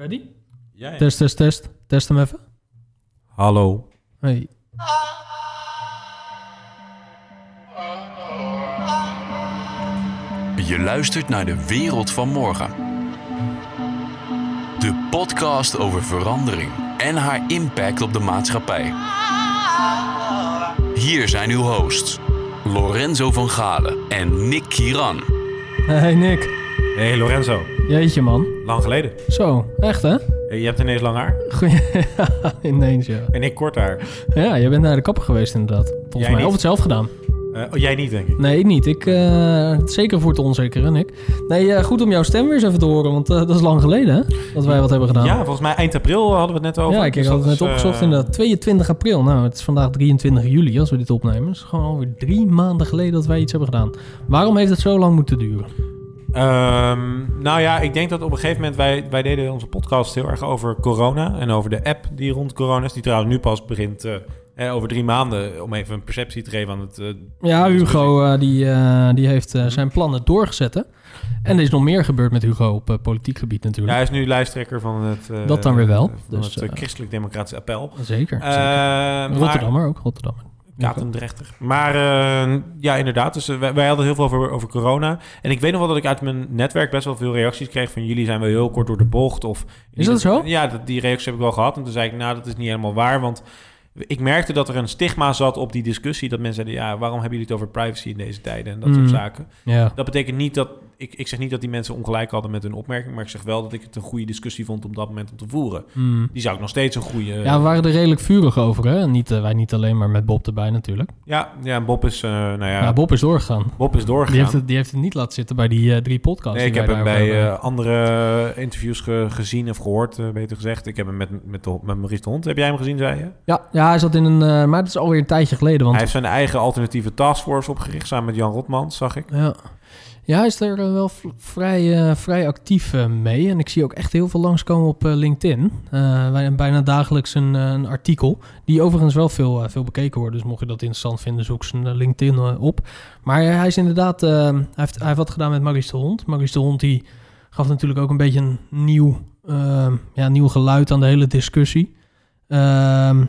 Ready? Ja, ja. Test, test, test. Test hem even. Hallo. Hey. Je luistert naar de wereld van morgen. De podcast over verandering en haar impact op de maatschappij. Hier zijn uw hosts, Lorenzo van Galen en Nick Kieran. Hey Nick. Hey Lorenzo. Jeetje man. Lang geleden. Zo, echt hè? Hey, je hebt ineens lang haar. Goeie. Ineens ja. En ik kort haar. Ja, jij bent naar de kapper geweest inderdaad. Volgens Jij mij. niet. Of het zelf gedaan. Eh, oh, jij niet, denk ik. Nee, ik niet. Ik, eh, zeker voor het onzekere, Nick. Nee, eh, goed om jouw stem weer eens even te horen. Want eh, dat is lang geleden hè? Dat wij wat hebben gedaan. Ja, volgens mij eind april hadden we het net over. Ja, ik Dus had het net opgezocht eh, inderdaad. 22 april. Nou, het is vandaag 23 juli als we dit opnemen. Het is gewoon alweer drie maanden geleden dat wij iets hebben gedaan. Waarom heeft het zo lang moeten duren? Ehm, nou ja, ik denk dat op een gegeven moment... Wij, wij deden onze podcast heel erg over corona. En over de app die rond corona is. Die trouwens nu pas begint... eh, eh, over drie maanden, om even een perceptie te geven aan het... eh, Ja, Hugo die, die heeft eh, zijn plannen doorgezet. hè? En er is nog meer gebeurd met Hugo op politiek gebied ja, natuurlijk. hij is nu lijsttrekker van het... Dat dan weer wel. Dus, het Christelijk Democratisch Appel. zeker. Zeker. maar- Rotterdammer ook, Rotterdammer. Katendrechter. Maar eh, ja, inderdaad. Dus eh, wij, wij hadden heel veel over, over corona. En ik weet nog wel dat ik uit mijn netwerk best wel veel reacties kreeg van jullie zijn wel heel kort door de bocht. Of, Is dat zo? Ja, dat, die reacties heb ik wel gehad. En toen zei ik, nou, dat is niet helemaal waar. Want ik merkte dat er een stigma zat op die discussie. Dat mensen zeiden, ja, waarom hebben jullie het over privacy in deze tijden? En dat Mm. soort zaken. Ja. Dat betekent niet dat... Ik, ik zeg niet dat die mensen ongelijk hadden met hun opmerking. Maar ik zeg wel dat ik het een goede discussie vond op dat moment om te voeren. Hmm. Die zou ik nog steeds een goede... Ja, we waren er redelijk vurig over. Hè? Niet, eh, wij niet alleen, maar met Bob erbij natuurlijk. ja, ja, Bob is... eh, nou ja, Ja, Bob is doorgegaan. Bob is doorgegaan. Die heeft, het, die heeft het niet laten zitten bij die eh, drie podcasts. Nee, ik heb hem bij andere interviews ge- gezien of gehoord, eh, beter gezegd. Ik heb hem met, met, de, met Maurice de Hond. Heb jij hem gezien, zei je? ja, ja, hij zat in een... maar dat is alweer een tijdje geleden. Want Hij heeft zijn eigen alternatieve taskforce opgericht, samen met Jan Rotmans, zag ik. Ja. Ja, hij is er eh, wel vrij, eh, vrij actief eh, mee. En ik zie ook echt heel veel langskomen op eh, LinkedIn. Bijna dagelijks een, een artikel. Die overigens wel veel, veel bekeken wordt. Dus mocht je dat interessant vinden, zoek zijn LinkedIn op. Maar hij is inderdaad... hij, heeft, hij heeft wat gedaan met Maurice de Hond. Maurice de Hond die gaf natuurlijk ook een beetje een nieuw, ja, nieuw geluid aan de hele discussie. Ehm,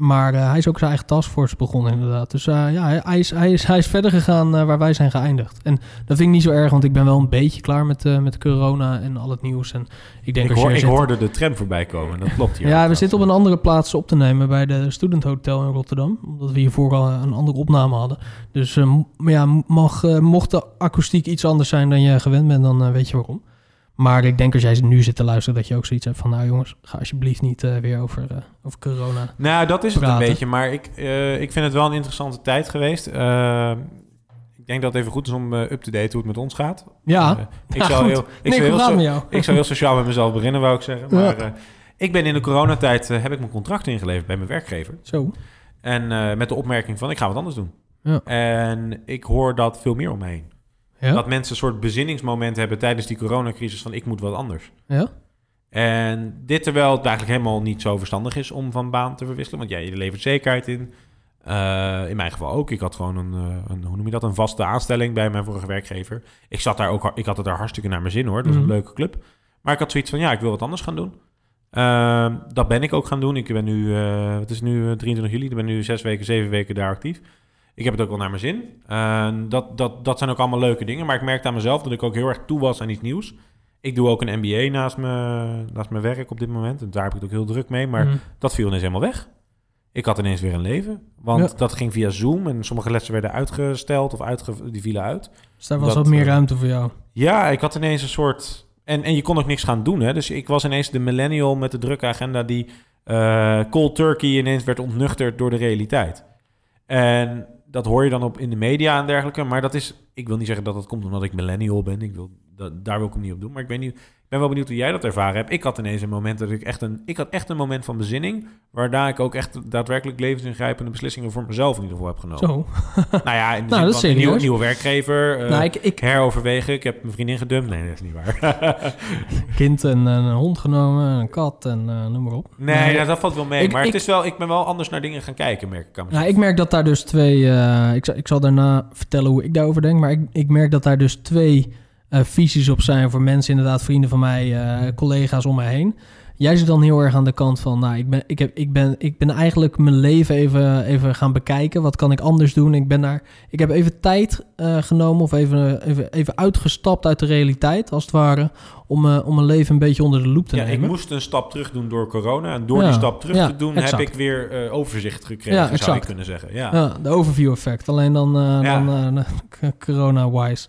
maar eh, hij is ook zijn eigen taskforce begonnen inderdaad. Dus eh, ja, hij, hij is, hij, is, hij is verder gegaan eh, waar wij zijn geëindigd. En dat vind ik niet zo erg, want ik ben wel een beetje klaar met, met corona en al het nieuws. En ik denk Ik, als hoor, je ik zit- hoorde de tram voorbij komen, dat klopt hier. Ja, we zitten op een andere plaats op te nemen bij de Student Hotel in Rotterdam. Omdat we hiervoor al een andere opname hadden. Dus ja, mag, mocht de akoestiek iets anders zijn dan je gewend bent, dan weet je waarom. Maar ik denk als jij nu zit te luisteren, dat je ook zoiets hebt van... nou jongens, ga alsjeblieft niet eh, weer over, eh, over corona. Nou, dat is het een beetje. Maar ik, eh, ik vind het wel een interessante tijd geweest. Ik denk dat het even goed is om up-to-date hoe het met ons gaat. Ja, ik Ja, zou heel, ik zou heel, gaat het so- met jou? ik zou heel sociaal met mezelf beginnen, wou ik zeggen. Maar ik ben in de coronatijd, heb ik mijn contract ingeleverd bij mijn werkgever. Zo. En met de opmerking van, ik ga wat anders doen. Ja. En ik hoor dat veel meer om me heen. Ja? Dat mensen een soort bezinningsmoment hebben tijdens die coronacrisis van, ik moet wat anders. ja? En dit terwijl het eigenlijk helemaal niet zo verstandig is om van baan te verwisselen. Want ja, je levert zekerheid in. Eh, in mijn geval ook. Ik had gewoon een, eh, een, hoe noem je dat, een vaste aanstelling bij mijn vorige werkgever. Ik zat daar ook, ik had het daar hartstikke naar mijn zin hoor. Dat was Mhm. een leuke club. Maar ik had zoiets van, ja, ik wil wat anders gaan doen. Ehm, dat ben ik ook gaan doen. Ik ben nu, eh het is nu eh, 23 juli, ik ben nu zes weken, zeven weken daar actief. Ik heb het ook wel naar mijn zin. Dat, dat, dat zijn ook allemaal leuke dingen. Maar ik merkte aan mezelf dat ik ook heel erg toe was aan iets nieuws. Ik doe ook een MBA naast, me, naast mijn werk op dit moment. En daar heb ik het ook heel druk mee. Maar Mhm. dat viel ineens helemaal weg. Ik had ineens weer een leven. Want Ja. dat ging via Zoom. En sommige lessen werden uitgesteld of uitge die vielen uit. Dus daar was dat, wat meer eh, ruimte voor jou. Ja, ik had ineens een soort... En, en je kon ook niks gaan doen, hè. Dus ik was ineens de millennial met de drukke agenda... die eh, cold turkey ineens werd ontnuchterd door de realiteit. En dat hoor je dan op in de media en dergelijke. Maar dat is... Ik wil niet zeggen dat dat komt omdat ik millennial ben. Ik wil, dat, daar wil ik hem niet op doen. Maar ik ben, niet, ik ben wel benieuwd hoe jij dat ervaren hebt. Ik had ineens een moment dat ik echt een... Ik had echt een moment van bezinning... waarna ik ook echt daadwerkelijk levensingrijpende beslissingen... voor mezelf in ieder geval heb genomen. Zo. Nou ja, in de Nou, dat is een nieuwe, werkgever... eh, nou, ik, ik heroverwegen. Ik heb mijn vriendin gedumpt. Nee, dat is niet waar. kind en eh, een hond genomen, een kat en eh, noem maar op. nee, nou, dat valt wel mee. Ik- maar ik- het is wel, ik ben wel anders naar dingen gaan kijken, merk ik aan mezelf. Nou, ik merk dat daar dus twee. ik, zal, ik zal daarna vertellen hoe ik daarover denk. Maar ik, ik merk dat daar dus twee visies op zijn voor mensen, inderdaad, vrienden van mij, eh, collega's om mij heen. Jij zit dan heel erg aan de kant van, nou, ik ben, ik heb, ik ben, ik ben eigenlijk mijn leven even, even gaan bekijken. Wat kan ik anders doen? Ik ben daar, ik heb even tijd eh, genomen of even, even, even uitgestapt uit de realiteit, als het ware, om, eh, om mijn leven een beetje onder de loep te Ja, ik nemen. moest een stap terug doen door corona. En door Ja, die stap terug ja, te doen, exact. heb ik weer eh, overzicht gekregen, zou exact. je kunnen zeggen. Ja. Ja, de overview effect. Alleen dan, eh, dan corona-wise.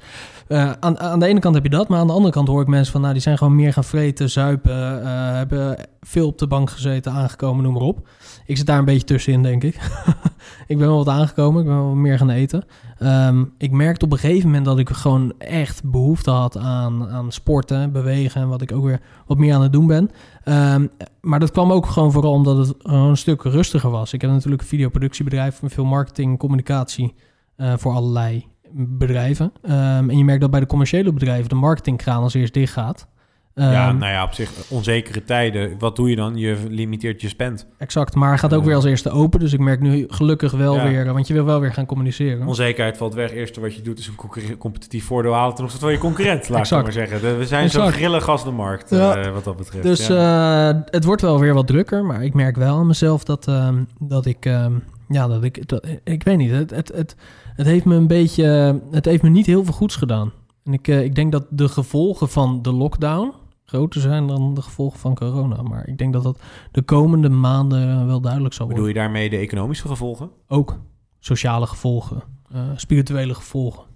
Aan, aan de ene kant heb je dat, maar aan de andere kant hoor ik mensen van... nou, die zijn gewoon meer gaan vreten, zuipen... hebben veel op de bank gezeten, aangekomen, noem maar op. Ik zit daar een beetje tussenin, denk ik. ik ben wel wat aangekomen, ik ben wel meer gaan eten. Ehm, ik merkte op een gegeven moment dat ik gewoon echt behoefte had aan, aan sporten, bewegen... en wat ik ook weer wat meer aan het doen ben. Ehm, maar dat kwam ook gewoon vooral omdat het een stuk rustiger was. Ik heb natuurlijk een videoproductiebedrijf met veel marketing, communicatie eh, voor allerlei bedrijven. Ehm, en je merkt dat bij de commerciële bedrijven de marketingkraan als eerst dicht gaat. Ja, Ehm, nou ja, op zich onzekere tijden. Wat doe je dan? Je limiteert je spend. Exact, maar gaat ook Eh. weer als eerste open. Dus ik merk nu gelukkig wel Ja. weer, want je wil wel weer gaan communiceren. Onzekerheid valt weg. Eerste wat je doet is een competitief voordeel halen ten opzichte van je concurrent, laat ik maar zeggen. We zijn zo grillig als de markt, Ja. eh, wat dat betreft. Dus ja. eh, het wordt wel weer wat drukker, maar ik merk wel aan mezelf dat, ehm, dat ik, ehm, ja, dat ik, dat, ik weet niet, het, het, het, het heeft me een beetje, het heeft me niet heel veel goeds gedaan. En ik, eh, ik denk dat de gevolgen van de lockdown groter zijn dan de gevolgen van corona. Maar ik denk dat dat de komende maanden wel duidelijk zal Bedoel worden. je daarmee de economische gevolgen? Ook sociale gevolgen, eh, spirituele gevolgen.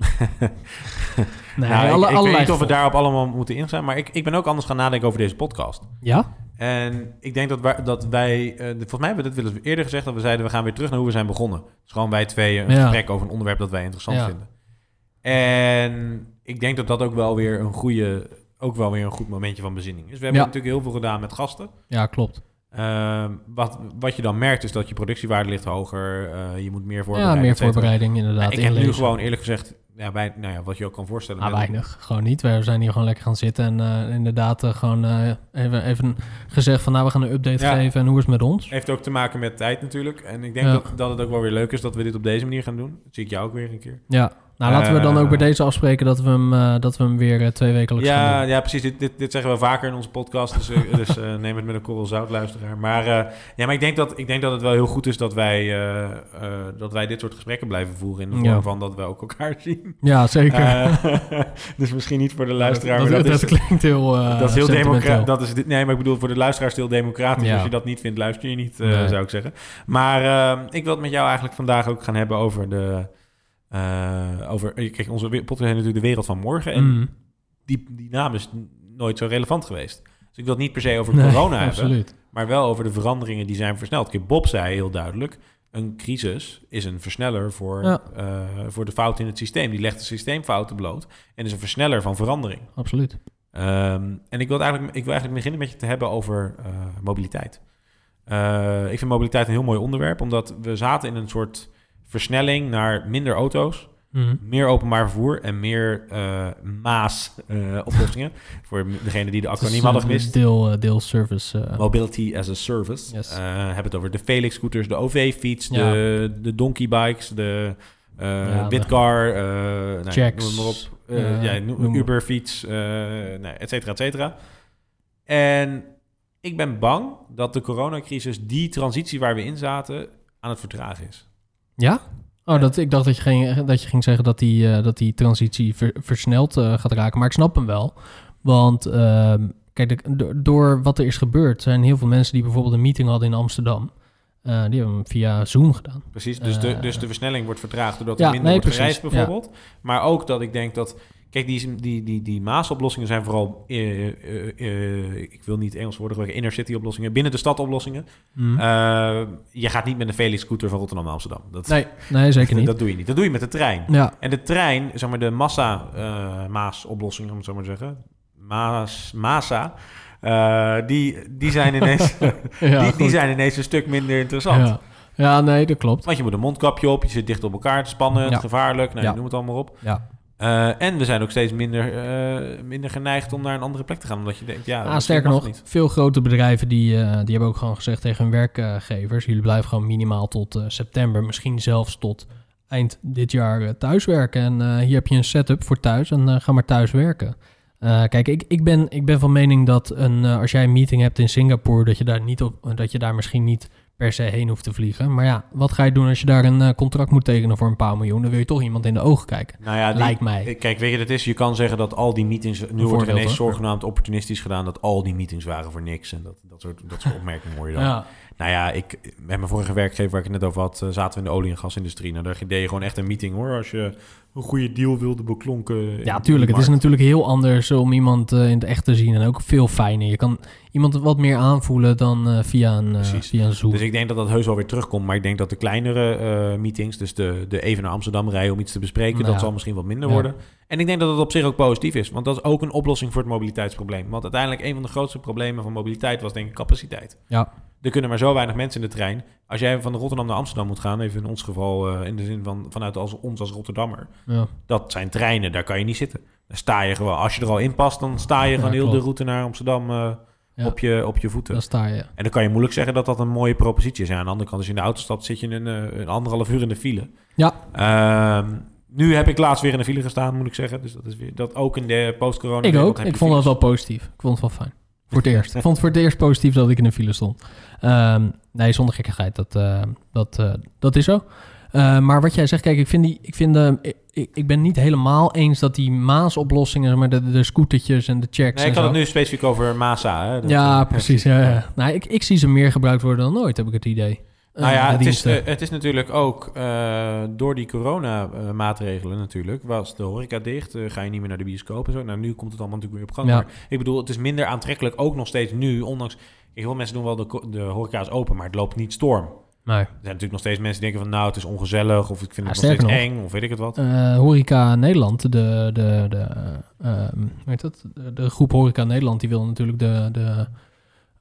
nee, nou, ik- alle, ik, weet allerlei niet of we daarop allemaal moeten ingaan, maar ik, ik ben ook anders gaan nadenken over deze podcast. Ja? En ik denk dat wij, dat wij eh, volgens mij hebben we dit wel eens eerder gezegd, dat we zeiden we gaan weer terug naar hoe we zijn begonnen. Dus gewoon wij twee een Ja. gesprek over een onderwerp dat wij interessant Ja. vinden. En ik denk dat dat ook wel weer een goede, ook wel weer een goed momentje van bezinning is. We hebben Ja. natuurlijk heel veel gedaan met gasten. Ja, klopt. Ehm, wat, wat je dan merkt is dat je productiewaarde ligt hoger, eh, je moet meer voorbereiden. Ja, meer voorbereiding inderdaad. Ik heb nu inlezen. gewoon eerlijk gezegd, ja, bij, nou ja, wat je ook kan voorstellen. Ah, weinig. Gewoon niet. We zijn hier gewoon lekker gaan zitten en eh, inderdaad eh, gewoon even, even gezegd van nou, we gaan een update Ja. geven en hoe is het met ons? Heeft ook te maken met tijd natuurlijk. En ik denk Ja. dat, dat het ook wel weer leuk is dat we dit op deze manier gaan doen. Dat zie ik jou ook weer een keer. Ja. Nou, laten we dan Eh. ook bij deze afspreken dat we hem, eh, dat we hem weer eh, twee wekelijks gaan Ja, doen. ja, precies. Dit, dit, dit zeggen we vaker in onze podcast. Dus, eh, dus eh, neem het met een korrel zout, luisteraar. Maar, eh, ja, maar ik, denk dat, ik denk dat het wel heel goed is dat wij, eh, eh, dat wij dit soort gesprekken blijven voeren. In de vorm Ja. van dat we ook elkaar zien. Ja, zeker. Eh, dus misschien niet voor de luisteraar. dat, maar dat, dat, dat is, klinkt heel eh dat is heel democratisch. Dat is dit- Nee, maar ik bedoel voor de luisteraars heel democratisch. Ja. Als je dat niet vindt, luister je niet, eh, Nee. zou ik zeggen. Maar eh, ik wil het met jou eigenlijk vandaag ook gaan hebben over de... eh, over, kijk, onze podcast heet natuurlijk de wereld van morgen. En Mm. die, die naam is nooit zo relevant geweest. Dus ik wil het niet per se over Nee, corona hebben, maar wel over de veranderingen die zijn versneld. Kijk, Bob zei heel duidelijk, een crisis is een versneller voor, Ja. eh, voor de fout in het systeem. Die legt de systeemfouten bloot en is een versneller van verandering. Absoluut. Ehm, en ik wil, eigenlijk, ik wil eigenlijk beginnen met je te hebben over eh, mobiliteit. Eh, ik vind mobiliteit een heel mooi onderwerp, omdat we zaten in een soort versnelling naar minder auto's, Mm. meer openbaar vervoer en meer eh, MAAS-oplossingen. Voor degene die de acroniem eh, hadden gemist. Deel, eh, deel service. eh, Mobility as a Service. Yes. Eh, hebben het over de Felix-scooters, de OV-fiets, Ja. de, de Donkey-bikes, de eh Ja, Bitcar, eh nou, Checks, noem maar op. Eh, eh, ja. Uber-fiets, eh nee, et cetera, et cetera. En ik ben bang dat de coronacrisis die transitie waar we in zaten aan het vertragen is. Ja? Oh, dat, ik dacht dat je ging, dat je ging zeggen dat die, eh, dat die transitie ver- versneld eh, gaat raken. Maar ik snap hem wel. Want ehm, kijk, de- door wat er is gebeurd... zijn heel veel mensen die bijvoorbeeld een meeting hadden in Amsterdam... eh, die hebben hem via Zoom gedaan. Precies, dus, de, dus de versnelling wordt vertraagd doordat ja, er minder nee, wordt precies, gereisd bijvoorbeeld. Maar ook dat ik denk dat... Kijk, die, die, die, die Maas-oplossingen zijn vooral... eh, eh, eh, ik wil niet Engels woorden gebruiken. Inner-city-oplossingen. Binnen de stad-oplossingen. Mm. Eh, je gaat niet met een Felix-scooter van Rotterdam naar Amsterdam. Dat, nee, nee, zeker niet. Dat doe je niet. Dat doe je met de trein. ja, En de trein, zeg maar de massa-Maas-oplossing, om het zo maar te zeggen. Maas, massa. die, die, zijn ineens, ja, die, die zijn ineens een stuk minder interessant. Ja. ja, nee, dat klopt. Want je moet een mondkapje op, je zit dicht op elkaar te spannen, gevaarlijk, nou, noem het allemaal op. Ja. Eh, en we zijn ook steeds minder, eh, minder geneigd om naar een andere plek te gaan, omdat je denkt, ja, Ah, sterker nog, niet. veel grote bedrijven die, eh, die hebben ook gewoon gezegd tegen hun werkgevers... jullie blijven gewoon minimaal tot september, misschien zelfs tot eind dit jaar thuiswerken. En hier heb je een setup voor thuis en ga maar thuis werken. Kijk, ik, ik, ben, ik ben van mening dat een, als jij een meeting hebt in Singapore, dat je daar niet op, dat je daar misschien niet per se heen hoeft te vliegen. Maar ja, wat ga je doen als je daar een eh, contract moet tekenen voor een paar miljoen? Dan wil je toch iemand in de ogen kijken. Nou ja, die- Lijkt mij. Kijk, weet je, het is, je kan zeggen dat al die meetings... Nu wordt er ineens hoor. zogenaamd opportunistisch gedaan... dat al die meetings waren voor niks. En dat, dat, soort, dat soort opmerkingen hoor je dan. Ja, Nou ja, ik, met mijn vorige werkgever waar ik het net over had... eh, zaten we in de olie- en gasindustrie. Nou, daar deed je gewoon echt een meeting hoor. Als je een goede deal wilde beklonken... ja tuurlijk. Het is natuurlijk heel anders om iemand eh, in het echt te zien. En ook veel fijner. Je kan iemand wat meer aanvoelen dan eh, via, een, Precies. via een Zoom. Dus ik denk dat dat heus wel weer terugkomt. Maar ik denk dat de kleinere meetings... dus de, de even naar Amsterdam rijden om iets te bespreken... Nou dat ja. zal misschien wat minder Ja. worden. En ik denk dat het op zich ook positief is. Want dat is ook een oplossing voor het mobiliteitsprobleem. Want uiteindelijk een van de grootste problemen van mobiliteit... was denk ik capaciteit. Ja. Er kunnen maar zo weinig mensen in de trein. Als jij van Rotterdam naar Amsterdam moet gaan... even in ons geval eh, in de zin van vanuit als, ons als Rotterdammer... Ja. dat zijn treinen, daar kan je niet zitten. Daar sta je gewoon... Als je er al in past, dan sta je gewoon heel de route naar Amsterdam... eh, Ja. op, je, op je voeten. Dan sta je. En dan kan je moeilijk zeggen dat dat een mooie propositie is. Aan de andere kant, als je in de auto stapt, zit je een, eh, een anderhalf uur in de file. Ja. Ehm, nu heb ik laatst weer in de file gestaan, moet ik zeggen. Dus dat is weer dat ook in de post-corona. Ik ook. Ik vond dat wel positief. Ik vond het wel fijn. Voor het eerst. Ik vond het voor het eerst positief dat ik in een file stond. Ehm, nee, zonder gekkigheid. Dat, eh, dat, eh, dat is zo. Eh, maar wat jij zegt, kijk, ik, vind die, ik, vind ik, ik ben niet helemaal eens dat die Maas-oplossingen, maar de, de scootertjes en de checks Nee, ik had zo. het nu specifiek over Masa. Hè? Dat, ja, eh, precies. Ja, ja. Nou, ik, ik zie ze meer gebruikt worden dan nooit, heb ik het idee. Nou Eh, ja, de het is, eh, het is natuurlijk ook eh, door die corona-maatregelen natuurlijk... was de horeca dicht, eh, ga je niet meer naar de bioscoop en zo. Nou, nu komt het allemaal natuurlijk weer op gang. Ja. Maar ik bedoel, het is minder aantrekkelijk ook nog steeds nu... ondanks, heel veel mensen doen wel de, de horeca is open, maar het loopt niet storm. Nee. Er zijn natuurlijk nog steeds mensen die denken van... nou, het is ongezellig of ik vind Ja, het nog steeds eng of weet ik het wat. Eh, Horeca Nederland, de, de, de, eh, ehm, dat? De groep Horeca Nederland, die wil natuurlijk de, de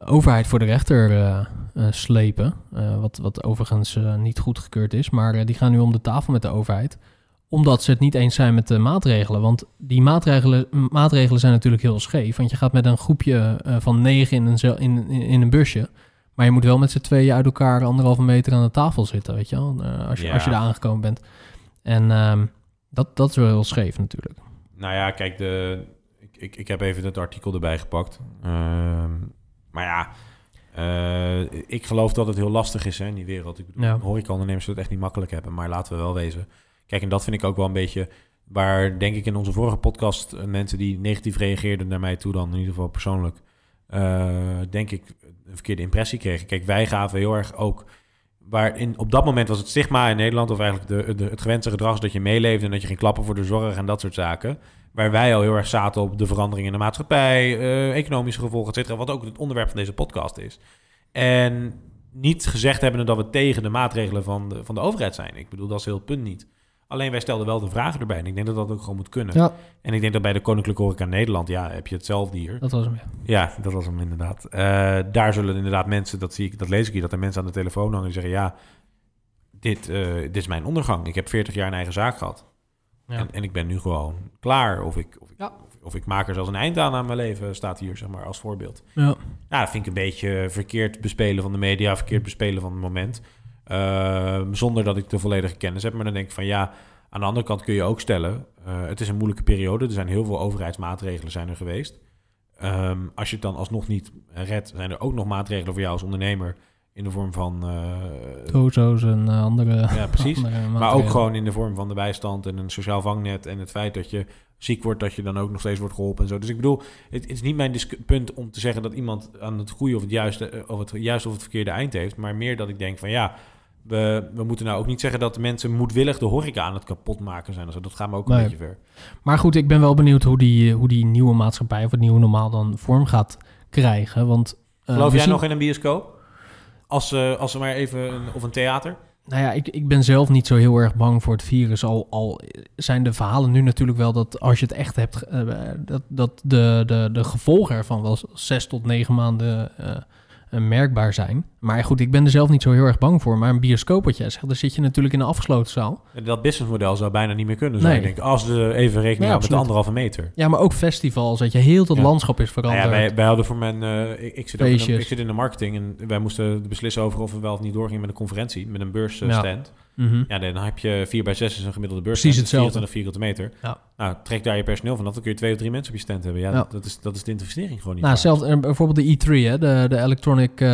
overheid voor de rechter eh, eh, slepen. Eh, wat, wat overigens niet goedgekeurd is. Maar die gaan nu om de tafel met de overheid. Omdat ze het niet eens zijn met de maatregelen. Want die maatregelen, maatregelen zijn natuurlijk heel scheef. Want je gaat met een groepje van negen in een, zel- in, in, een busje. Maar je moet wel met z'n tweeën uit elkaar anderhalve meter aan de tafel zitten, weet je wel. Als, je, Ja. als je daar aangekomen bent. En ehm, dat, dat is wel heel scheef natuurlijk. Nou ja, kijk, de, ik, ik, ik heb even het artikel erbij gepakt. Ehm, maar ja, eh, ik geloof dat het heel lastig is hè, in die wereld. Ik bedoel, Ja. horecaondernemers zullen het echt niet makkelijk hebben. Maar laten we wel wezen. Kijk, en dat vind ik ook wel een beetje... Waar denk ik in onze vorige podcast eh, mensen die negatief reageerden naar mij toe dan, in ieder geval persoonlijk, eh, denk ik een verkeerde impressie kregen. Kijk, wij gaven heel erg ook waar in, op dat moment was het stigma in Nederland, of eigenlijk de, de, het gewenste gedrag, is dat je meeleefde en dat je ging klappen voor de zorg en dat soort zaken. Waar wij al heel erg zaten op de verandering in de maatschappij, eh, economische gevolgen, et cetera, wat ook het onderwerp van deze podcast is. En niet gezegd hebben dat we tegen de maatregelen van de, van de overheid zijn. Ik bedoel, dat is heel het punt niet. Alleen wij stelden wel de vragen erbij. En ik denk dat dat ook gewoon moet kunnen. Ja, En ik denk dat bij de Koninklijke Horeca Nederland, ja, heb je hetzelfde hier. dat was hem. Ja. Ja, dat was hem inderdaad. Eh, daar zullen inderdaad mensen, dat zie ik, dat lees ik hier, dat er mensen aan de telefoon hangen die zeggen: ja, dit, eh, dit is mijn ondergang. Ik heb 40 jaar een eigen zaak gehad. Ja. En, en ik ben nu gewoon klaar. Of ik, of, ik, Ja. of, of ik maak er zelfs een eind aan aan mijn leven, staat hier zeg maar als voorbeeld. Ja. Ja, dat vind ik een beetje verkeerd bespelen van de media, verkeerd bespelen van het moment. Ehm, zonder dat ik de volledige kennis heb. Maar dan denk ik van ja, aan de andere kant kun je ook stellen, eh, het is een moeilijke periode. Er zijn heel veel overheidsmaatregelen zijn er geweest. Ehm, als je het dan alsnog niet redt, zijn er ook nog maatregelen voor jou als ondernemer in de vorm van. eh, Tozo's en eh, andere. ja, precies. andere Maar ook gewoon in de vorm van de bijstand en een sociaal vangnet. En het feit dat je ziek wordt, dat je dan ook nog steeds wordt geholpen en zo. Dus ik bedoel, het, het is niet mijn punt om te zeggen dat iemand aan het goede of het juiste, eh, of het juiste of het verkeerde eind heeft. Maar meer dat ik denk van ja, we, we moeten nou ook niet zeggen dat de mensen moedwillig de horeca aan het kapot maken zijn. Dat gaat me ook een Nee. beetje ver. Maar goed, ik ben wel benieuwd hoe die, hoe die nieuwe maatschappij of het nieuwe normaal dan vorm gaat krijgen. Want, Geloof jij zien- nog in een bioscoop? Als, eh als er maar even, een, of een theater? Nou ja, ik, ik ben zelf niet zo heel erg bang voor het virus. Al, al zijn de verhalen nu natuurlijk wel dat als je het echt hebt, eh, dat, dat de, de, de gevolgen ervan wel zes tot negen maanden eh, merkbaar zijn. Maar goed, ik ben er zelf niet zo heel erg bang voor. Maar een bioscoop, wat jij zegt, dan zit je natuurlijk in een afgesloten zaal. Dat businessmodel zou bijna niet meer kunnen, zou Nee. je denken. Als we even rekening Ja, met de anderhalve meter. Ja, maar ook festivals, dat je heel dat Ja. landschap is Nou veranderd. ja, wij, wij hadden voor mijn... eh, ik, ik, zit ook in de, ik zit in de marketing en wij moesten beslissen over of we wel of niet doorgingen met een conferentie, met een beursstand. Mhm. Ja, dan heb je 4 bij 6 is een gemiddelde beurs. Precies hetzelfde. 24 vierkante meter. Ja. Nou, trek daar je personeel vanaf, dan kun je twee of drie mensen op je stand hebben. Ja, Ja. Dat, dat is, dat is de investering gewoon niet Nou, zelfs eh, bijvoorbeeld de E3, hè, de, de Electronic eh,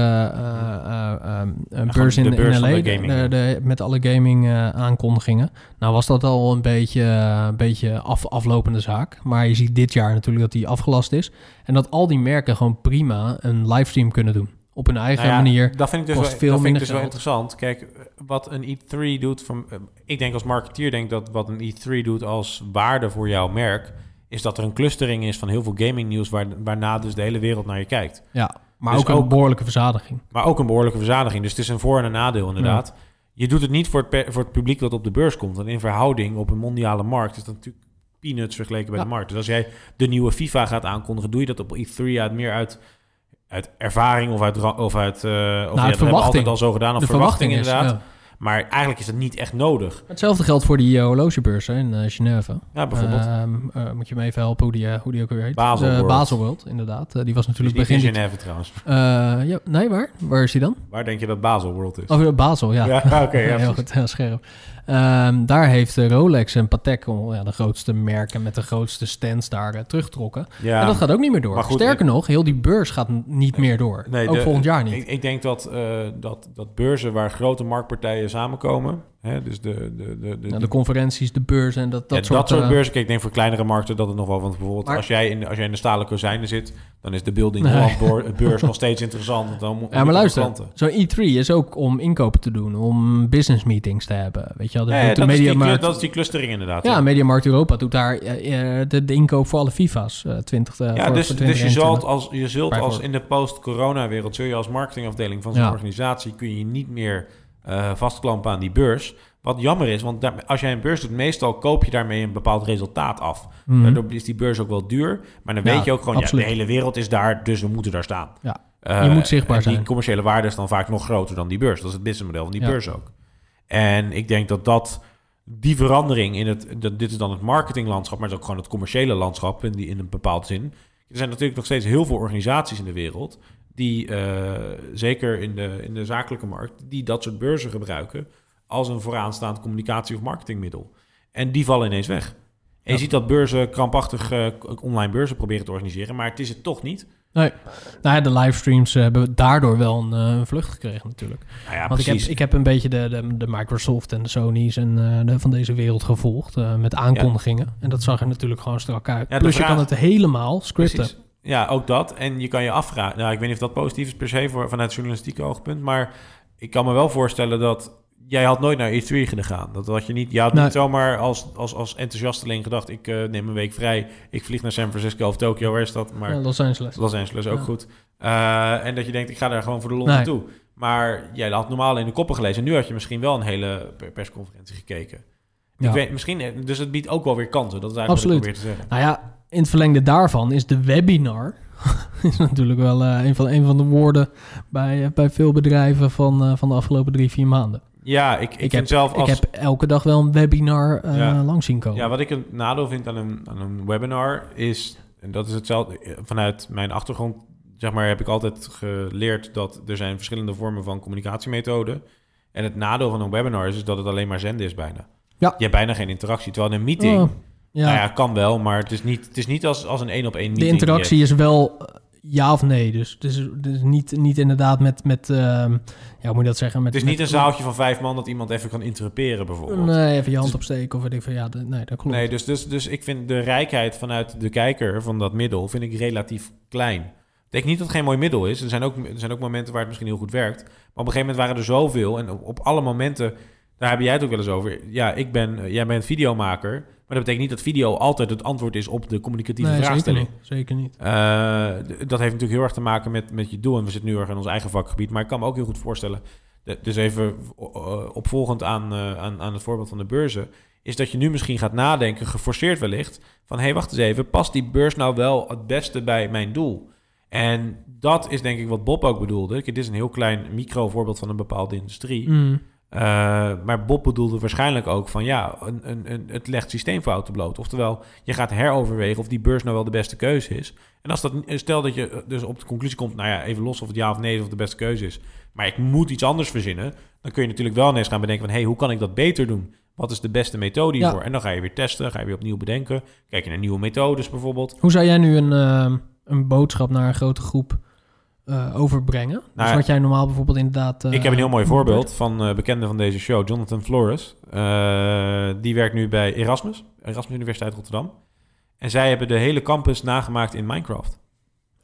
eh, eh, eh, beurs in, de beurs in LA, de de- de- met alle gaming eh, aankondigingen. Nou was dat al een beetje, een beetje af, aflopende zaak. Maar je ziet dit jaar natuurlijk dat die afgelast is. En dat al die merken gewoon prima een livestream kunnen doen. Op hun eigen Nou ja, manier. Dat vind ik dus, wel, veel dat vind ik dus wel interessant. Kijk, wat een E3 doet... Van, ik denk als marketeer denk dat wat een E3 doet als waarde voor jouw merk... is dat er een clustering is van heel veel gaming nieuws... Waar, waarna dus de hele wereld naar je kijkt. Ja, maar Dus ook een ook- behoorlijke verzadiging. Maar ook een behoorlijke verzadiging. Dus het is een voor- en een nadeel inderdaad. Je doet het niet voor het, voor het publiek dat op de beurs komt. Want in verhouding op een mondiale markt is dat natuurlijk peanuts vergeleken bij Ja. de markt. Dus als jij de nieuwe FIFA gaat aankondigen, doe je dat op E3 uit meer uit, uit ervaring of uit, of uit, eh of ja, dat hebben we Nou, verwachting. altijd al zo gedaan, of de verwachting, verwachting is, inderdaad. Maar eigenlijk is dat niet echt nodig. Hetzelfde geldt voor die eh, horlogebeurs hè, in eh, Genève. Ja, bijvoorbeeld. Ehm, eh, moet je me even helpen hoe die, eh, hoe die ook weer heet? Baselworld. Baselworld, inderdaad. Eh, die was natuurlijk in begin dit... Genève trouwens. Eh, ja, nee, waar? Waar is die dan? Waar denk je dat Basel World is? Oh, Basel, ja. Ja, oké, ja, heel goed, heel scherp. Ehm, daar heeft eh, Rolex en Patek, oh, ja, de grootste merken met de grootste stands daar, eh, teruggetrokken. Ja. En dat gaat ook niet meer door. Goed, Sterker nog, heel die beurs gaat niet meer door. Nee, ook de- volgend jaar niet. Ik, ik denk dat, eh, dat, dat beurzen waar grote marktpartijen samenkomen, hè, dus de, de, de, de, de conferenties, de beurs en dat, dat ja, soort... dat soort eh, beurzen. Kijk, ik denk voor kleinere markten dat het nog wel. Want bijvoorbeeld Maar- als, jij in, als jij in de stalen kozijnen zit, dan is de Building Nee. Holland beurs nog steeds interessant. Dan moet Ja, maar luister, zo'n E3 is ook om inkopen te doen, om business meetings te hebben. Weet je wel, de, Ja, is die, dat is die clustering inderdaad. Ja, Mediamarkt Europa doet daar eh, eh, de, de inkoop voor alle FIFA's. eh 20, eh, Ja, voor, dus, voor dus je 2021. zult, als, je zult als in de post-corona-wereld... zul je als marketingafdeling van zo'n Ja. organisatie... kun je niet meer eh, vastklampen aan die beurs. Wat jammer is, want daar, als jij een beurs doet... meestal koop je daarmee een bepaald resultaat af. Mhm. Daardoor is die beurs ook wel duur. Maar dan Ja, weet je ook gewoon... Ja, de hele wereld is daar, dus we moeten daar staan. Ja. Eh, Je moet zichtbaar en zijn. Die commerciële waarde is dan vaak nog groter dan die beurs. Dat is het businessmodel van die Ja. beurs ook. En ik denk dat dat die verandering in het, dat, dit is dan het marketinglandschap, maar het is ook gewoon het commerciële landschap in, die, in een bepaald zin. Er zijn natuurlijk nog steeds heel veel organisaties in de wereld die, eh, zeker in de, in de zakelijke markt, die dat soort beurzen gebruiken als een vooraanstaand communicatie- of marketingmiddel. En die vallen ineens weg. En je ziet dat beurzen krampachtig eh, online beurzen proberen te organiseren, maar het is het toch niet. Nee. Nou ja, de livestreams eh, hebben daardoor wel een, een vlucht gekregen natuurlijk. Nou ja, Want ik heb, precies. ik heb een beetje de, de, de Microsoft en de Sony's en de, van deze wereld gevolgd met aankondigingen. En dat zag er natuurlijk gewoon strak uit. Ja, Plus je kan het helemaal scripten. Precies. Ja, ook dat. En je kan je afvragen... Nou, ik weet niet of dat positief is per se voor, vanuit journalistiek oogpunt... maar ik kan me wel voorstellen dat... Jij had nooit naar E3 gegaan. Dat had je niet... Je had Nee. niet zomaar als, als, als enthousiasteling gedacht... ik eh, neem een week vrij, ik vlieg naar San Francisco of Tokio, waar is dat? Maar Ja, Los Angeles. Los Angeles ook Ja. goed. Eh, en dat je denkt, ik ga daar gewoon voor de lol Nee. naartoe. Maar jij had normaal in de koppen gelezen. Nu had je misschien wel een hele per- persconferentie gekeken. Ja. Ik weet, misschien, eh, dus het biedt ook wel weer kansen. Dat is eigenlijk Absoluut. wat ik probeer te zeggen. Nou ja, in het verlengde daarvan is de webinar... is natuurlijk wel eh, een, van, een van de woorden bij, eh, bij veel bedrijven van, eh, van de afgelopen drie, vier maanden. Ja, ik, ik, heb, zelf als... ik heb elke dag wel een webinar Ja. langs zien komen. Ja, wat ik een nadeel vind aan een, aan een webinar is, en dat is hetzelfde, vanuit mijn achtergrond, zeg maar, heb ik altijd geleerd dat er zijn verschillende vormen van communicatiemethoden. En het nadeel van een webinar is, is dat het alleen maar zenden is bijna. Ja. Je hebt bijna geen interactie. Terwijl in een meeting, Oh, ja. nou ja, kan wel, maar het is niet, het is niet als, als een één op één de interactie is wel eh, ja of nee. Dus het is, het is niet, niet inderdaad met, met ehm, ja, hoe moet je dat zeggen? Met, Het is niet een zaaltje van vijf man dat iemand even kan interruperen bijvoorbeeld. Nee, even je hand opsteken of weet ik van ja, de- nee, dat klopt. Nee, dus, dus, dus ik vind de rijkheid vanuit de kijker van dat middel vind ik relatief klein. Ik denk niet dat het geen mooi middel is. Er zijn, ook, er zijn ook momenten waar het misschien heel goed werkt. Maar op een gegeven moment waren er zoveel. En op, op alle momenten, daar heb jij het ook wel eens over. Ja, ik ben, eh, jij bent videomaker. Maar dat betekent niet dat video altijd het antwoord is op de communicatieve nee, zeker vraagstelling. niet. Zeker niet. Eh, dat heeft natuurlijk heel erg te maken met, met je doel. En we zitten nu erg in ons eigen vakgebied. Maar ik kan me ook heel goed voorstellen. Dus even eh, opvolgend aan, aan, aan het voorbeeld van de beurzen. Is dat je nu misschien gaat nadenken, geforceerd wellicht. Van hé, hey, wacht eens even. Past die beurs nou wel het beste bij mijn doel? En dat is denk ik wat Bob ook bedoelde. Dit is een heel klein micro voorbeeld van een bepaalde industrie. Mm. Uh, maar Bob bedoelde waarschijnlijk ook van ja, een, een, een, het legt systeemfouten bloot. Oftewel, je gaat heroverwegen of die beurs nou wel de beste keuze is. En als dat, stel dat je dus op de conclusie komt, nou ja, even los of het ja of nee is of de beste keuze is. Maar ik moet iets anders verzinnen. Dan kun je natuurlijk wel ineens gaan bedenken van hé, hey, hoe kan ik dat beter doen? Wat is de beste methode hiervoor? Ja. En dan ga je weer testen, ga je weer opnieuw bedenken. Kijk je naar nieuwe methodes bijvoorbeeld. Hoe zou jij nu een, eh, een boodschap naar een grote groep eh, overbrengen? dus Nou, wat jij normaal bijvoorbeeld inderdaad... eh, Ik heb een heel mooi voorbeeld van uh, bekende van deze show, Jonathan Flores. Die werkt nu bij Erasmus, Erasmus Universiteit Rotterdam. En zij hebben de hele campus nagemaakt in Minecraft.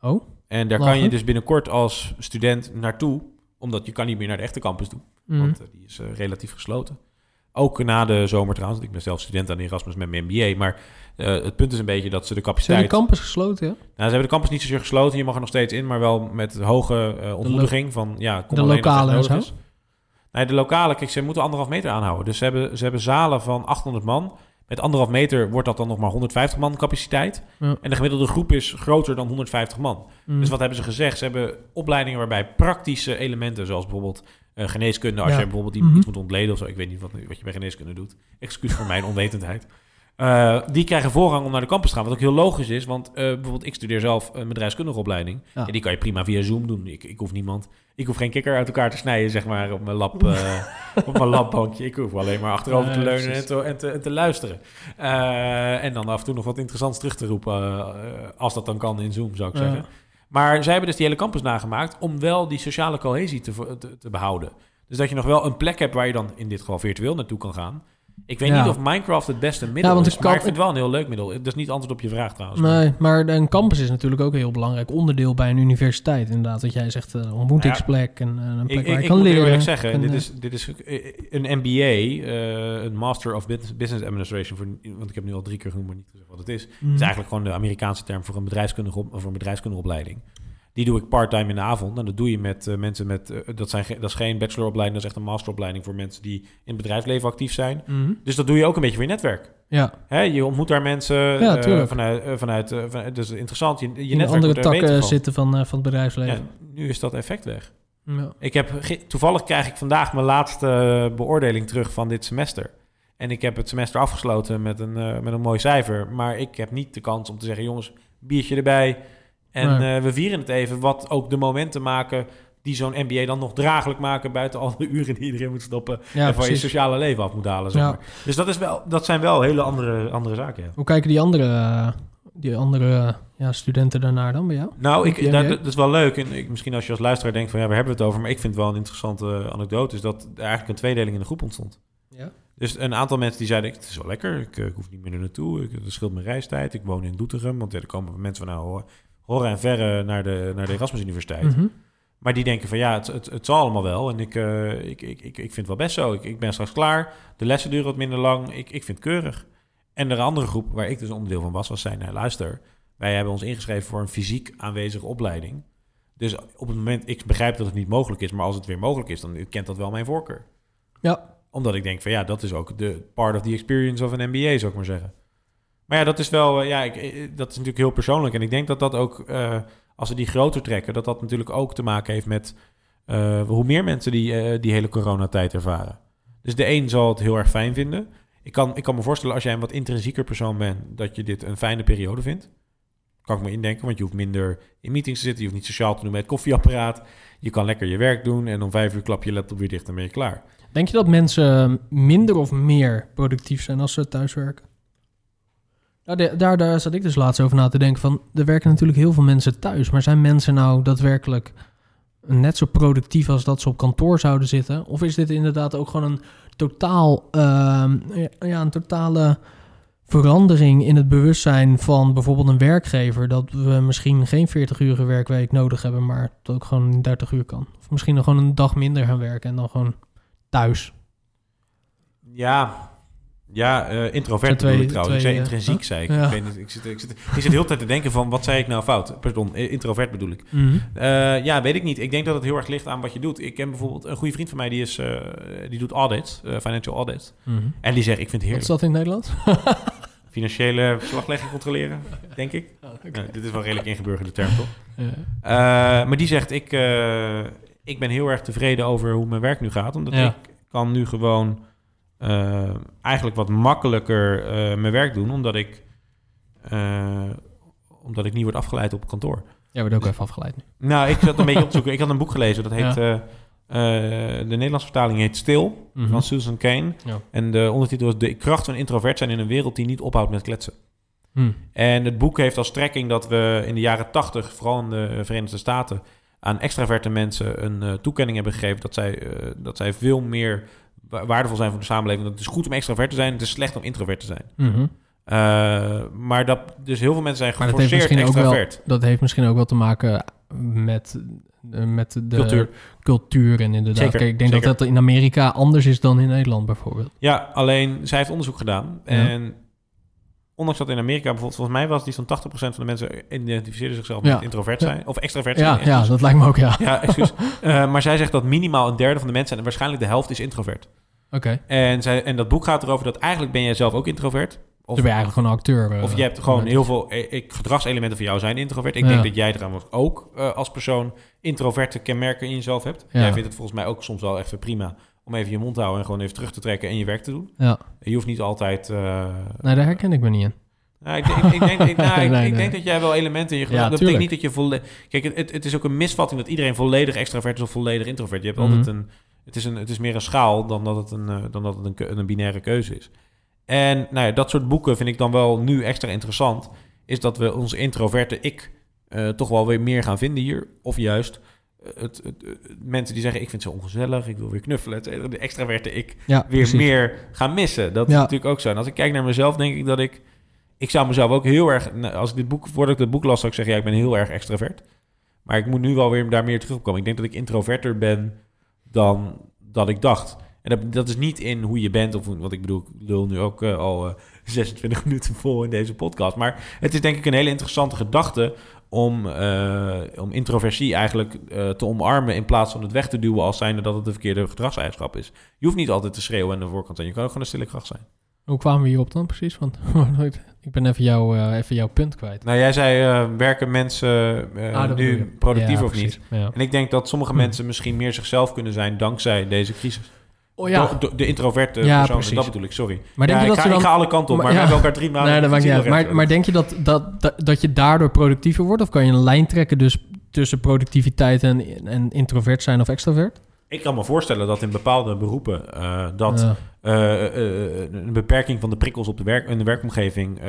Oh, En daar lachen. kan je dus binnenkort als student naartoe, omdat je kan niet meer naar de echte campus toe. Mm. Want die is relatief gesloten. Ook na de zomer trouwens. want Ik ben zelf student aan Erasmus met mijn MBA. Maar uh, het punt is een beetje dat ze de Ze capaciteit... hebben de campus gesloten, ja? Nou, ze hebben de campus niet zozeer gesloten. Je mag er nog steeds in, maar wel met hoge uh, ontmoediging van... Ja, kom de lokale en zo? Nee, de lokale, kijk, ze moeten anderhalf meter aanhouden. Dus ze hebben, ze hebben zalen van 800 man. Met anderhalf meter wordt dat dan nog maar 150 man capaciteit. Ja. En de gemiddelde groep is groter dan 150 man. Mm. Dus wat hebben ze gezegd? Ze hebben opleidingen waarbij praktische elementen, zoals bijvoorbeeld uh, geneeskunde, als Ja. je bijvoorbeeld iets Mhm. moet ontleden of zo, ik weet niet wat, wat je bij geneeskunde doet. Excuus voor mijn onwetendheid. Uh, die krijgen voorrang om naar de campus te gaan. Wat ook heel logisch is, want uh, bijvoorbeeld ik studeer zelf een bedrijfskundige opleiding. Ja. En die kan je prima via Zoom doen. Ik, ik hoef niemand, ik hoef geen kikker uit elkaar te snijden, zeg maar, op mijn lab, uh, op mijn labbankje. Ik hoef alleen maar achterover te leunen en te, en, te, en te luisteren. En dan af en toe nog wat interessants terug te roepen, als dat dan kan in Zoom, zou ik Ja. zeggen. Maar zij hebben dus die hele campus nagemaakt om wel die sociale cohesie te, te, te behouden. Dus dat je nog wel een plek hebt waar je dan in dit geval virtueel naartoe kan gaan. Ik weet Ja. niet of Minecraft het beste middel Ja, want is, ik maar ik vind het wel een heel leuk middel. Dat is niet antwoord op je vraag trouwens. Nee, maar een campus is natuurlijk ook een heel belangrijk onderdeel bij een universiteit. Inderdaad, dat jij zegt eh, een ontmoetingsplek en eh, een plek Ik, waar ik, je ik kan moet leren. eerlijk zeggen, En, dit, eh, is, dit is eh, een MBA, eh, een Master of Business Business Administration, voor, want ik heb nu al drie keer genoemd, maar niet gezegd wat het is. mm, Het is eigenlijk gewoon de Amerikaanse term voor een bedrijfskundige, op, voor een bedrijfskundige opleiding. Die doe ik part-time in de avond. En dat doe je met eh, mensen met... eh, dat, zijn, dat is geen bacheloropleiding, dat is echt een masteropleiding... voor mensen die in het bedrijfsleven actief zijn. mm, Dus dat doe je ook een beetje voor je netwerk. ja, Hè, je ontmoet daar mensen Ja, eh, vanuit... vanuit van, dus interessant, je, je in netwerk andere er takken van. zitten van, van het bedrijfsleven. Ja, nu is dat effect weg. Ja. Ik heb, toevallig krijg ik vandaag mijn laatste beoordeling terug van dit semester. En ik heb het semester afgesloten met een, met een mooi cijfer. Maar ik heb niet de kans om te zeggen, jongens, biertje erbij. En Nee. eh, we vieren het even. Wat ook de momenten maken die zo'n MBA dan nog draaglijk maken... buiten al de uren die iedereen moet stoppen... Ja, en van je sociale leven af moet halen, zeg Ja. maar. Dus dat, is wel, dat zijn wel hele andere, andere zaken, ja. Hoe kijken die andere, die andere ja, studenten daarnaar dan bij jou? Nou, ik, dat, is wel leuk. En ik, misschien als je als luisteraar denkt van ja, waar hebben we het over? Maar ik vind het wel een interessante anekdote. Is dat er eigenlijk een tweedeling in de groep ontstond. Ja. Dus een aantal mensen die zeiden, het is wel lekker. Ik, eh, ik hoef niet meer er naartoe. Ik, dat scheelt mijn reistijd. Ik woon in Doetinchem. Want er komen mensen van nou, horen en verre naar de, naar de Erasmus Universiteit. Mhm. Maar die denken van ja, het, het, het zal allemaal wel. En ik, eh, ik, ik, ik, ik vind het wel best zo. Ik, ik ben straks klaar. De lessen duren wat minder lang. Ik, ik vind het keurig. En een andere groep, waar ik dus onderdeel van was, was zij, nou luister, wij hebben ons ingeschreven voor een fysiek aanwezige opleiding. Dus op het moment, ik begrijp dat het niet mogelijk is, maar als het weer mogelijk is, dan kent dat wel mijn voorkeur. Ja, Omdat ik denk van ja, dat is ook de part of the experience of een MBA, zou ik maar zeggen. Maar ja, dat is wel, eh, ja, ik, eh, dat is natuurlijk heel persoonlijk. En ik denk dat dat ook, eh, als we die groter trekken, dat dat natuurlijk ook te maken heeft met hoe meer mensen die, die hele coronatijd ervaren. Dus de een zal het heel erg fijn vinden. Ik kan, ik kan me voorstellen, als jij een wat intrinsieker persoon bent, dat je dit een fijne periode vindt. Kan ik me indenken, want je hoeft minder in meetings te zitten. Je hoeft niet sociaal te doen met het koffieapparaat. Je kan lekker je werk doen en om vijf uur klap je je laptop weer dicht en ben je klaar. denk je dat mensen minder of meer productief zijn als ze thuiswerken? Nou, daar, daar zat ik dus laatst over na te denken van, er werken natuurlijk heel veel mensen thuis, maar zijn mensen nou daadwerkelijk net zo productief als dat ze op kantoor zouden zitten? Of is dit inderdaad ook gewoon een totaal, ehm, ja, een totale verandering in het bewustzijn van bijvoorbeeld een werkgever, dat we misschien geen 40 uur werkweek nodig hebben, maar dat ook gewoon 30 uur kan? Of misschien nog gewoon een dag minder gaan werken en dan gewoon thuis. Ja, ja eh, introvert twee- bedoel ik trouwens. twee, ik zei eh, intrinsiek, zei ik. Ja. Ik, weet niet, ik, zit, ik, zit, ik zit de hele tijd te denken van, wat zei ik nou fout? Pardon, eh, introvert bedoel ik. Mhm. Ja, weet ik niet. Ik denk dat het heel erg ligt aan wat je doet. Ik ken bijvoorbeeld een goede vriend van mij, die, is, die doet audits, eh, financial audits. Mhm. En die zegt, ik vind het Wat is heerlijk. dat in het Nederlands? financiële verslaglegging controleren, denk ik. Oh, Ja, dit is wel redelijk ingeburgerde term, toch? Ja. Maar die zegt, ik, ik ben heel erg tevreden over hoe mijn werk nu gaat. Omdat Ja. ik kan nu gewoon eh, eigenlijk wat makkelijker eh, mijn werk doen. Omdat ik, eh, omdat ik niet word afgeleid op kantoor. Jij wordt ook even afgeleid nu. Nou, ik zat een beetje op te zoeken. Ik had een boek gelezen, dat heet... Ja. de Nederlandse vertaling heet Stil, Mhm. van Susan Kane. Ja. En de ondertitel is De kracht van introvert zijn in een wereld die niet ophoudt met kletsen. Hm. En het boek heeft als strekking dat we in de jaren 80, vooral in de Verenigde Staten, aan extraverte mensen een toekenning hebben gegeven dat zij, dat zij veel meer waardevol zijn voor de samenleving. Dat het is goed om extravert te zijn, het is slecht om introvert te zijn. Mhm. Eh, maar dat, dus heel veel mensen zijn Maar dat heeft geforceerd wel, extravert. dat heeft misschien ook wel te maken met, eh, met de Cultuur. cultuur en inderdaad. Zeker, Kijk, ik denk zeker. dat dat in Amerika anders is dan in Nederland bijvoorbeeld. Ja, alleen zij heeft onderzoek gedaan. Ja. Ondanks dat in Amerika bijvoorbeeld, volgens mij was die zo'n 80% van de mensen identificeerden zichzelf Ja. met introvert zijn. Of extravert zijn. Ja, ja, dat lijkt me ook, ja. ja excuus. Eh, maar zij zegt dat minimaal een derde van de mensen, en waarschijnlijk de helft, is introvert. Oké. En, zij, en dat boek gaat erover dat eigenlijk ben jij zelf ook introvert. Of, Dan ben je eigenlijk gewoon een acteur. eh, of je hebt gewoon heel veel eh, ik, gedragselementen van jou zijn introvert. Ik Ja. denk dat jij trouwens ook eh, als persoon introverte kenmerken in jezelf hebt. Ja. Jij vindt het volgens mij ook soms wel even prima om even je mond te houden en gewoon even terug te trekken en je werk te doen. Ja, Je hoeft niet altijd... eh, nee, daar herken ik me niet in. nou, ik, ik, ik denk, ik, nou, ik, Nee, ik nee. denk dat jij wel elementen in je Ja, gedrag... dat betekent niet dat je volledig... Kijk, het- het, is ook een misvatting dat iedereen volledig extravert is of volledig introvert. Je hebt Mhm. altijd een... Het is, een, het is meer een schaal dan dat het een, eh, dan dat het een, een binaire keuze is. En nou ja, dat soort boeken vind ik dan wel nu extra interessant. Is dat we onze introverte ik eh, toch wel weer meer gaan vinden hier. Of juist het, het, het- mensen die zeggen: Ik vind het zo ongezellig, ik wil weer knuffelen. et cetera. De extraverte ik Ja, weer precies. meer gaan missen. Dat is Ja. natuurlijk ook zo. En als ik kijk naar mezelf, denk ik dat ik... Ik zou mezelf ook heel erg... nou, Als ik dit boek, voordat ik dit boek las, zou ik zeggen... Ja, ik ben heel erg extravert. Maar ik moet nu wel weer daar meer terugkomen. Ik denk dat ik introverter ben dan dat ik dacht. En dat, dat is niet in hoe je bent. Of wat ik bedoel, ik lul nu ook eh, al eh, 26 minuten vol in deze podcast. Maar het is denk ik een hele interessante gedachte... om, eh, om introversie eigenlijk eh, te omarmen... in plaats van het weg te duwen als zijnde dat het de verkeerde gedragseigenschap is. Je hoeft niet altijd te schreeuwen aan de voorkant. En je kan ook gewoon een stille kracht zijn. Hoe kwamen we hierop dan precies? Want ik ben even, jou, eh, even jouw punt kwijt. Nou, jij zei, werken mensen Ah, nu productief Ja, of precies. niet? Ja. En ik denk dat sommige Hm. mensen misschien meer zichzelf kunnen zijn dankzij deze crisis. Oh ja, do- de introverte Ja, persoon, precies. dat bedoel ik, sorry. maar denk ja, je ik, dat ga, ze dan... ik ga alle kanten op, Maar maar, we hebben elkaar drie maanden... Nee, dat maakt niet uit. Maar, maar denk je dat, dat, dat, dat je daardoor productiever wordt? Of kan je een lijn trekken dus tussen productiviteit en, en introvert zijn of extrovert? Ik kan me voorstellen dat in bepaalde beroepen... eh, dat Ja. eh, eh, een beperking van de prikkels op de werk, in de werkomgeving...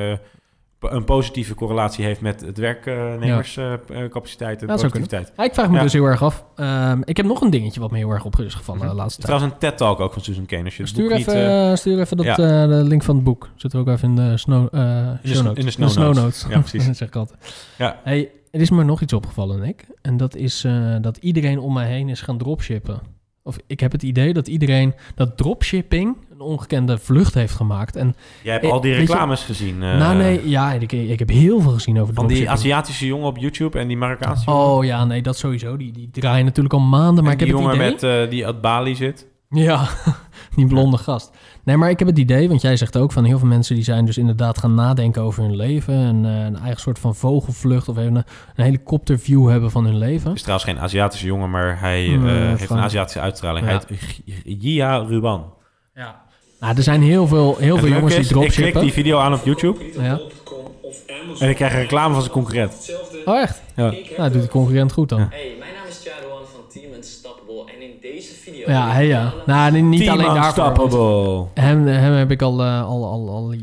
eh, een positieve correlatie heeft met het werknemerscapaciteit en Ja, dat zou kunnen. productiviteit. Ja, ik vraag me Ja. dus heel erg af. Ehm, ik heb nog een dingetje wat me heel erg op is gevallen Mhm. de laatste tijd. Trouwens, een TED-talk ook van Susan Kane. Als je het Stuur boek even, niet, eh, eh, stuur even dat, ja. eh, de link van het boek. Zit er ook even in de snow, eh, show notes. in de snow notes. Ja, precies. dat zeg ik altijd. Ja. Hey, er is me nog iets opgevallen, Nick. En dat is eh, dat iedereen om mij heen is gaan dropshippen. Of ik heb het idee dat iedereen dat dropshipping een ongekende vlucht heeft gemaakt. En Jij hebt Eh, al die je- reclames gezien. eh, nou nee, ja, ik, ik heb heel veel gezien over Van die. Aziatische jongen op YouTube en die Marokkaanse jongen. Oh ja, nee, dat sowieso. Die, die draaien natuurlijk al maanden. Maar en ik die heb het jongen idee... met, eh, die uit Bali zit. Ja, die blonde gast. Nee, maar ik heb het idee, want jij zegt ook van heel veel mensen die zijn dus inderdaad gaan nadenken over hun leven. En eh, een eigen soort van vogelvlucht of even een, een helikopterview hebben van hun leven. is trouwens geen Aziatische jongen, maar hij eh, Nee, heeft een Aziatische uitstraling. Ja. Hij heet G- Jia Ruban. Ja. Nou, er zijn heel veel, heel veel jongens die is, ik klik dropshippen. die video aan op YouTube Ja. en ik krijg een reclame van zijn concurrent. Oh, echt? Ja. Nou, doet de concurrent goed dan. Hey, mijn naam is Chadwan van Team Unstoppable en in deze video... Ja, hey, ja. Nou, niet Team alleen daarvoor. Hem, hem heb ik al, eh, al, al, al,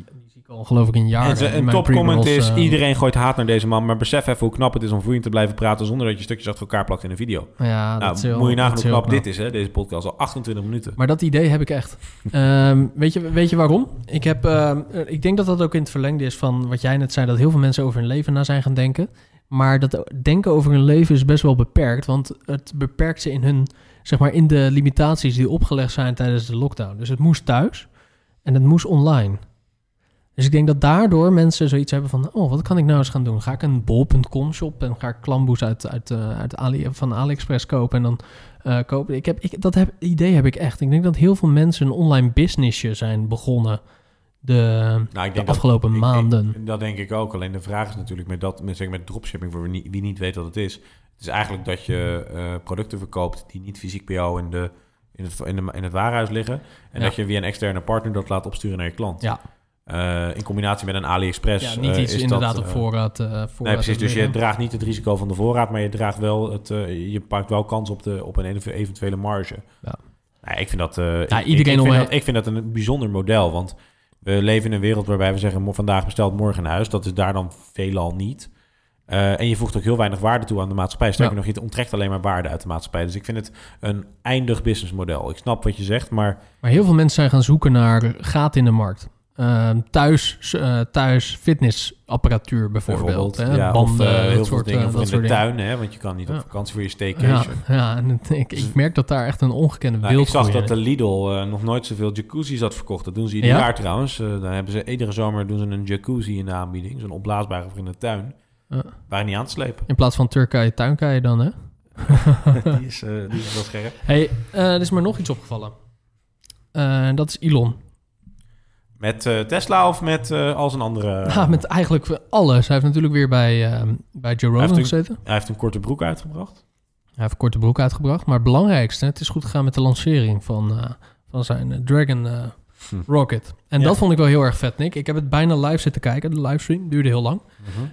ik al geloof ik een jaar. En een mijn topcomment is, eh, iedereen gooit haat naar deze man, maar besef even hoe knap het is om vloeiend te blijven praten zonder dat je stukjes achter elkaar plakt in een video. Ja, dat is nou, heel- moet je nagaan hoe knap dit is, hè, deze podcast, al 28 minuten. Maar dat idee heb ik echt. Ehm, weet, je, weet je waarom? Ik, heb, ehm, eh, ik denk dat dat ook in het verlengde is van wat jij net zei, dat heel veel mensen over hun leven na zijn gaan denken. Maar dat denken over hun leven is best wel beperkt, want het beperkt ze in hun, zeg maar, in de limitaties die opgelegd zijn tijdens de lockdown. Dus het moest thuis en het moest online. Dus ik denk dat daardoor mensen zoiets hebben van, oh, wat kan ik nou eens gaan doen? Ga ik een bol.com shop en ga ik klamboes uit, uit, eh, uit Ali, van AliExpress kopen en dan eh, kopen. Ik heb, ik, dat heb, idee heb ik echt. Ik denk dat heel veel mensen een online businessje zijn begonnen de, Nou, de dat- afgelopen ik- ik- maanden. dat denk ik ook. Alleen de vraag is natuurlijk met, dat, met, zeg, met dropshipping, voor wie niet, wie niet weet wat het is. Het is eigenlijk dat je eh, producten verkoopt die niet fysiek bij jou in, de, in, het, in, de, in het warenhuis liggen. En Ja. dat je via een externe partner dat laat opsturen naar je klant. Ja. Eh, in combinatie met een AliExpress. ja, niet eh, iets is inderdaad dat, op eh, voorraad. eh voorraad Nee, precies. Dus je draagt niet het risico van de voorraad, maar je draagt wel het, je pakt wel kans op, de, op een eventu- eventuele marge. Ja. Nou, ik vind dat, ik- ik, iedereen ik, om vind dat, ik vind dat een bijzonder model, want we leven in een wereld waarbij we zeggen vandaag besteld, morgen naar huis. Dat is daar dan veelal niet. En je voegt ook heel weinig waarde toe aan de maatschappij. Sterker Ja. nog, je onttrekt alleen maar waarde uit de maatschappij. Dus ik vind het een eindig businessmodel. Ik snap wat je zegt, maar Maar heel veel mensen zijn gaan zoeken naar gaten in de markt. Ehm, thuis, eh, thuis fitnessapparatuur bijvoorbeeld. hè, ja, banden, of eh, heel soort, dingen eh, voor dat in de soort dingen. tuin, hè, want je kan niet op Ja. vakantie voor je Ja, staycation. ja en het- ik, ik merk dat daar echt een ongekende Nou, ik zag dat is. de Lidl nog nooit zoveel jacuzzis had verkocht. Dat doen ze ieder Ja? jaar trouwens. Dan hebben ze iedere zomer doen ze een jacuzzi in de aanbieding. Zo'n opblaasbare voor in de tuin. Ja. Waar niet aan te slepen. In plaats van Turkije, tuinkije dan, hè? die, is, die is wel scherp. hey, er is maar nog iets opgevallen. Dat is Elon. Met eh, Tesla of met eh, als een andere... Ja, met eigenlijk alles. Hij heeft natuurlijk weer bij, ehm, bij Joe Rogan gezeten. Hij heeft een korte broek uitgebracht. Hij heeft een korte broek uitgebracht. Maar het belangrijkste, het is goed gegaan met de lancering van, eh, van zijn Dragon Hm. Rocket. En Ja. dat vond ik wel heel erg vet, Nick. Ik heb het bijna live zitten kijken. De livestream duurde heel lang.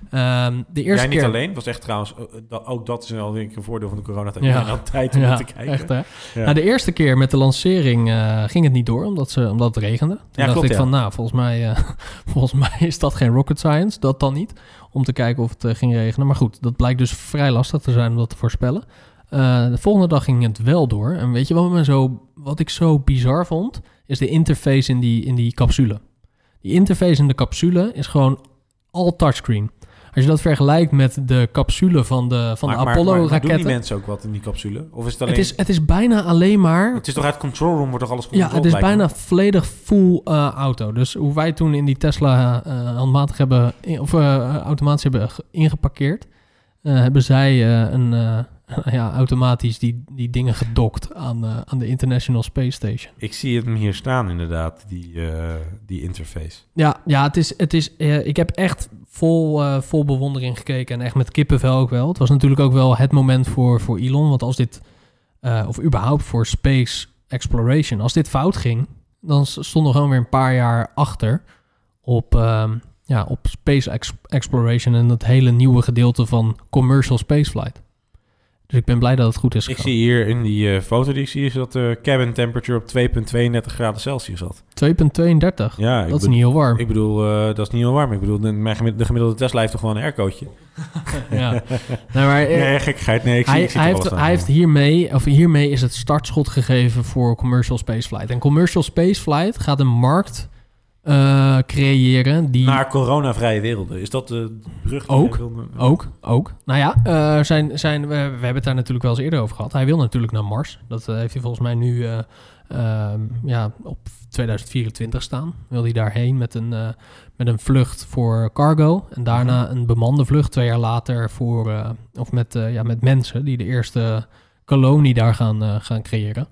Ehm, de eerste Jij niet keer... alleen. Was echt trouwens... eh, dat- ook dat is wel weer een voordeel van de coronatijd. Ja. Had tijd om Ja, te kijken. echt hè. Ja. Nou, de eerste keer met de lancering eh, ging het niet door, omdat, ze, omdat het regende. Toen Ja, dacht klopt, ik ja. van, nou, volgens mij, eh, volgens mij is dat geen rocket science. Dat dan niet, om te kijken of het eh, ging regenen. Maar goed, dat blijkt dus vrij lastig te zijn om dat te voorspellen. Eh, de volgende dag ging het wel door. En weet je wat, me zo, wat ik zo bizar vond? Is de interface in die, in die capsule. Die interface in de capsule is gewoon all touchscreen. Als je dat vergelijkt met de capsule van de, van Maar- de maar doen die Apollo-raketten... mensen ook wat in die capsule? Of is het alleen... Het is, het is bijna alleen maar... het is toch uit control room wordt toch alles Ja, het is me? bijna volledig full eh, auto. Dus hoe wij toen in die Tesla eh handmatig hebben, in- of automatisch hebben ge- ingeparkeerd, hebben zij een ja, automatisch die, die dingen gedokt aan, eh, aan de International Space Station. Ik zie hem hier staan inderdaad, die, eh, die interface. Ja, ja het is, het is, eh, ik heb echt vol, vol bewondering gekeken en echt met kippenvel ook wel. Het was natuurlijk ook wel het moment voor, voor Elon, want als dit, of überhaupt voor space exploration, als dit fout ging, dan stonden we gewoon weer een paar jaar achter op, ehm, ja, op space ex- exploration en het hele nieuwe gedeelte van commercial spaceflight. Dus ik ben blij dat het goed is Ik zie hier in die eh, foto die ik zie, is dat de cabin temperature op 2,32 graden Celsius zat. 2,32. Ja, dat is niet heel warm. Ik bedoel, eh, dat is niet heel warm. Ik bedoel, de, mijn gemiddelde, de gemiddelde Tesla heeft toch gewoon een aircootje? ja. nee, maar, eh, Nee, gekkigheid. Nee, ik zie, hij, ik zie hij, heeft, hij heeft hiermee, of hiermee is het startschot gegeven voor commercial spaceflight. En commercial spaceflight gaat een markt eh, creëren die Naar coronavrije werelden. Is dat de brug die Ook. wilde- ook, ook. Nou ja, eh, zijn, zijn, we, we hebben het daar natuurlijk wel eens eerder over gehad. Hij wil natuurlijk naar Mars. Dat eh, heeft hij volgens mij nu eh, ehm, ja, op 2024 staan. Wil hij daarheen met een, met een vlucht voor cargo. En daarna een bemande vlucht twee jaar later voor, of met, ja, met mensen die de eerste kolonie daar gaan, gaan creëren.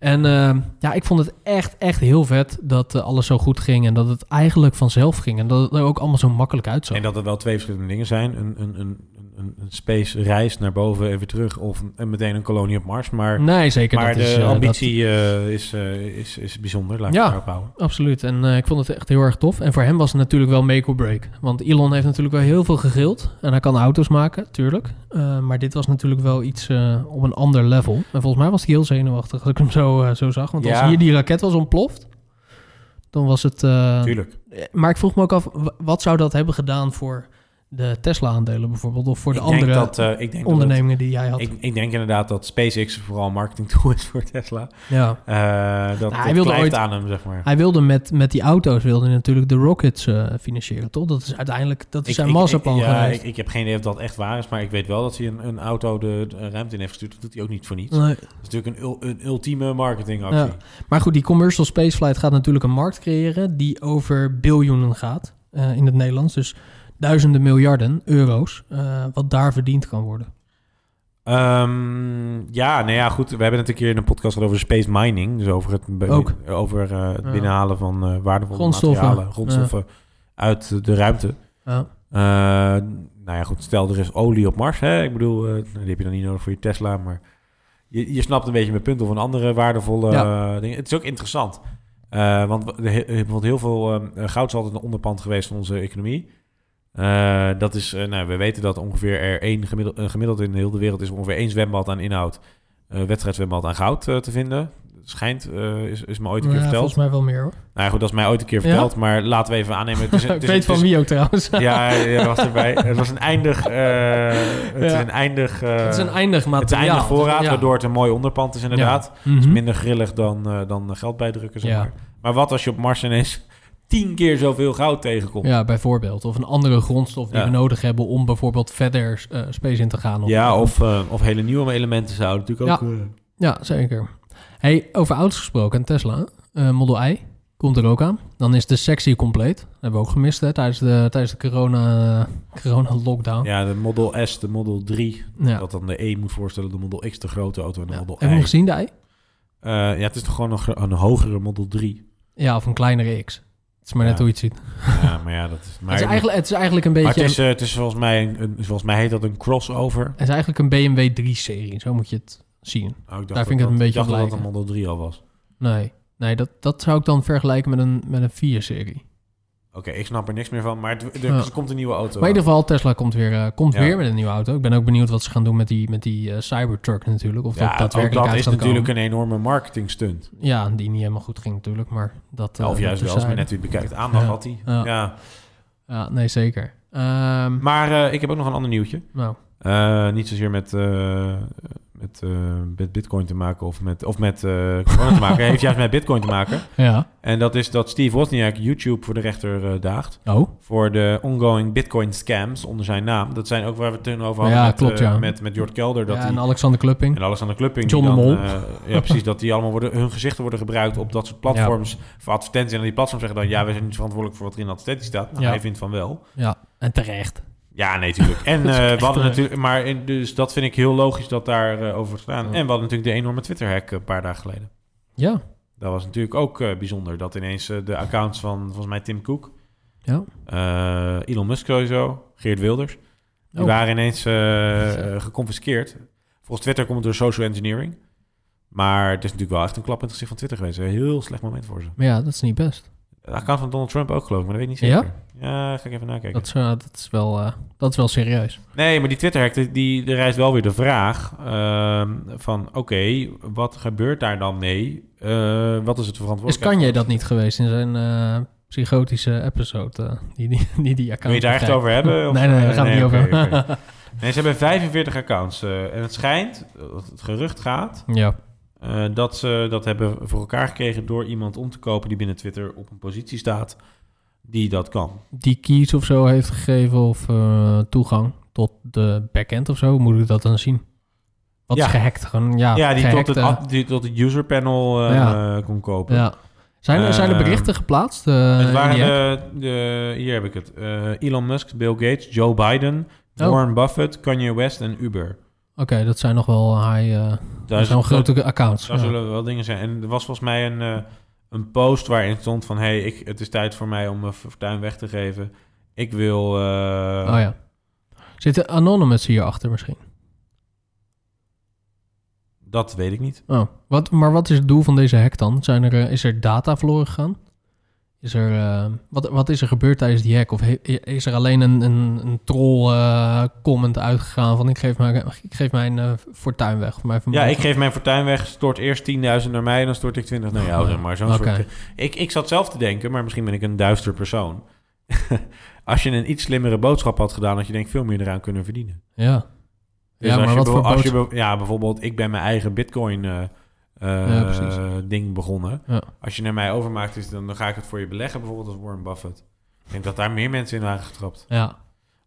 En eh, ja, ik vond het echt, echt heel vet dat eh, alles zo goed ging. En dat het eigenlijk vanzelf ging. En dat het er ook allemaal zo makkelijk uitzag. En dat er wel twee verschillende dingen zijn. Een, een, een, een, een space reis naar boven en weer terug. Of een, en meteen een kolonie op Mars. Maar, Nee, zeker. maar dat de is, eh, dat- ambitie eh, is, eh, is, is bijzonder. Laat ik Ja. absoluut. En ik vond het echt heel erg tof. En voor hem was het natuurlijk wel make or break. Want Elon heeft natuurlijk wel heel veel gegild. En hij kan auto's maken, tuurlijk. Maar dit was natuurlijk wel iets op een ander level. En volgens mij was hij heel zenuwachtig als ik hem zo, zo zag. Want als hier die raket was ontploft, dan was het... eh, Tuurlijk. maar ik vroeg me ook af, wa- wat zou dat hebben gedaan voor de Tesla-aandelen bijvoorbeeld? Of voor de ik andere denk dat, eh, ik denk dat ondernemingen die jij had? ik, ik denk inderdaad dat SpaceX vooral marketing tool is voor Tesla. ja. Eh dat Nou, hij wilde ooit- aan hem, zeg maar. Hij wilde met, met die auto's wilde hij natuurlijk de rockets eh, financieren, toch? Dat is uiteindelijk dat is Ik- zijn masterplan ik, ja, geweest. ik, ik heb geen idee of dat echt waar is, maar ik weet wel dat hij een, een auto de, de ruimte in heeft gestuurd. Dat doet hij ook niet voor niets. Nee. Dat is natuurlijk een, een ultieme marketingactie. Ja. Maar goed, die commercial spaceflight gaat natuurlijk een markt creëren die over biljoenen gaat in het Nederlands. Dus duizenden miljarden euro's, eh, wat daar verdiend kan worden. Ehm, ja, nou ja, goed. We hebben het een keer in een podcast gehad over space mining. Dus over het, Ook. over eh, het Ja. binnenhalen van eh, waardevolle Grondstoffen. materialen, grondstoffen uit de ruimte. Ja. Nou ja, goed. Stel, er is olie op Mars. Hè? Ik bedoel, eh, die heb je dan niet nodig voor je Tesla. Maar je, je snapt een beetje mijn punt of een andere waardevolle Ja. dingen. Het is ook interessant. Want bijvoorbeeld heel veel eh, goud is altijd een onderpand geweest van onze economie. Eh, dat is, eh, nou, we weten dat ongeveer er één gemiddeld, een gemiddeld in de hele wereld is ongeveer één zwembad aan inhoud, eh wedstrijdzwembad aan goud eh, te vinden. Schijnt, eh, is, is me ooit een keer Ja, verteld. volgens mij wel meer hoor. Nou ja, goed, dat is mij ooit een keer Ja? verteld, maar laten we even aannemen. Het is, het ik is- weet het van is- wie ook trouwens. Ja, ja, was erbij. Het was een eindig, eh, het is een eindig, eh, het is een eindig materiaal. het is een eindig voorraad, Ja. waardoor het een mooi onderpand is inderdaad. Mhm. Het is minder grillig dan, eh, dan geld bijdrukken, zeg Ja. maar. Maar wat als je op Mars ineens tien keer zoveel goud tegenkomt? Ja, bijvoorbeeld. Of een andere grondstof die Ja. we nodig hebben om bijvoorbeeld verder eh, space in te gaan. Ja, of, eh, of hele nieuwe elementen zouden natuurlijk ook... eh, Ja, zeker. Hey, over auto's gesproken en Tesla. Model I komt er ook aan. Dan is de sectie compleet. Dat hebben we ook gemist hè, tijdens de, tijdens de corona, corona lockdown. ja, de Model S, de Model 3, Ja. dat dan de E moet voorstellen, de Model X, de grote auto en de. Model Heb je I. hem gezien, de I? Ja, het is toch gewoon een, een hogere Model 3. Ja, of een kleinere X. Het is maar net hoe je het ziet. Ja, maar ja, dat is... Maar, het, is eigenlijk, het is eigenlijk een beetje... maar het is, eh, het is volgens mij, een, een- volgens mij heet dat een crossover. het is eigenlijk een BMW 3-serie. Zo moet je het zien. Oh, ik dacht dat vind ik het een beetje dacht dat dat een. Model 3 al was. Nee, nee dat, dat zou ik dan vergelijken met een, met een 4-serie. Oké, ik snap er niks meer van, maar het, er, Ja. er komt een nieuwe auto. Maar in ieder geval, Tesla komt weer, eh, komt Ja. weer met een nieuwe auto. Ik ben ook benieuwd wat ze gaan doen met die, met die eh, Cybertruck natuurlijk. Of ja, dat ook daadwerkelijk dat is natuurlijk komen. een enorme marketing stunt. Ja, die niet helemaal goed ging natuurlijk, maar dat... eh, of juist wel, als men net weer bekijkt. Aandacht Ja. had hij. Ja. Ja. Ja, nee, zeker. Ehm, Maar ik heb ook nog een ander nieuwtje. nou, niet zozeer met, met, eh, met bitcoin te maken of met, of met eh, corona te maken. heeft juist met bitcoin te maken. ja. En dat is dat Steve Wozniak YouTube voor de rechter eh, daagt. Oh, Voor de ongoing bitcoin scams onder zijn naam. Dat zijn ook waar we het toen over hadden Ja, met, klopt, ja. met, met Jort Kelder. Dat ja, die, en Alexander Klupping. En Alexander Klupping. John die de Mol. ja, precies. Dat die allemaal worden, hun gezichten worden gebruikt op dat soort platforms voor advertenties. En die platforms zeggen dan, ja, wij zijn niet verantwoordelijk voor wat er in de advertentie staat. Nou, hij vindt van wel. Ja, en terecht. Ja, nee, natuurlijk. En eh, we hadden eh, natuurlijk, maar in, dus dat vind ik heel logisch dat daar eh, over wordt gedaan. Ja. En we hadden natuurlijk de enorme Twitter-hack een paar dagen geleden. Ja, Dat was natuurlijk ook bijzonder. Dat ineens de accounts van, volgens mij Tim Cook, ja. Elon Musk sowieso, Geert Wilders, die Oh. waren ineens geconfiskeerd. Volgens Twitter komt het door social engineering. Maar het is natuurlijk wel echt een klap in het gezicht van Twitter geweest. Een heel slecht moment voor ze. Maar ja, dat is niet best. De account van Donald Trump ook geloof ik, maar dat weet ik niet Ja? zeker. Ja, ga ik even nakijken. Dat is, eh, dat is, wel, eh, dat is wel serieus. Nee, maar die Twitter-hack, die, die rijst wel weer de vraag ehm, van... oké, wat gebeurt daar dan mee? Eh, wat is het Is verantwoordelijkheid? Kanye dat niet geweest in zijn eh, psychotische episode? eh, die, die, die die account Wil je daar echt over hebben? Of- Nee, nee, daar gaan we nee, niet over. oké. Nee, ze hebben 45 accounts. eh, en het schijnt, dat het gerucht gaat... ja. Eh, dat ze dat hebben voor elkaar gekregen door iemand om te kopen... die binnen Twitter op een positie staat die dat kan. Die keys of zo heeft gegeven of eh, toegang tot de backend of zo. Moet ik dat dan zien? Wat Ja. is gehackt? Gewoon, ja, Ja, die tot, het, die tot het user panel eh, Ja. kon kopen. Ja. Zijn, er, zijn er Ehm, berichten geplaatst? Het waren de, de, hier heb ik het. Elon Musk, Bill Gates, Joe Biden, Oh. Warren Buffett, Kanye West en Uber. Oké, dat zijn nog wel high... eh Daar, zijn grote accounts. daar ja. zullen wel dingen zijn. En er was volgens mij een, eh, een post waarin stond van... hey, ik, het is tijd voor mij om mijn fortuin weg te geven. Ik wil... eh, Oh ja. Zitten Anonymous hierachter misschien? Dat weet ik niet. Oh, wat, maar wat is het doel van deze hack dan? Zijn er, eh, is er data verloren gegaan? Is er, eh, wat, wat is er gebeurd tijdens die hack? Of he- is er alleen een, een, een troll eh, comment uitgegaan van ik geef mijn, ik geef mijn eh, fortuin weg? Of mijn Ja, ik geef mijn fortuin weg. Stort eerst 10.000 naar mij en dan stort ik 20 naar jou. Oh, zeg maar zo'n soort... Ik, ik zat zelf te denken, maar misschien ben ik een duister persoon. Als je een iets slimmere boodschap had gedaan... had je denk ik veel meer eraan kunnen verdienen. Ja. Dus ja, als maar je wat voor boodschap- Ja, bijvoorbeeld, ik ben mijn eigen bitcoin Ja, precies. ding begonnen. Ja. Als je naar mij overmaakt, is, dan, dan ga ik het voor je beleggen, bijvoorbeeld als Warren Buffett. Ik denk dat daar meer mensen in waren getrapt. Ja.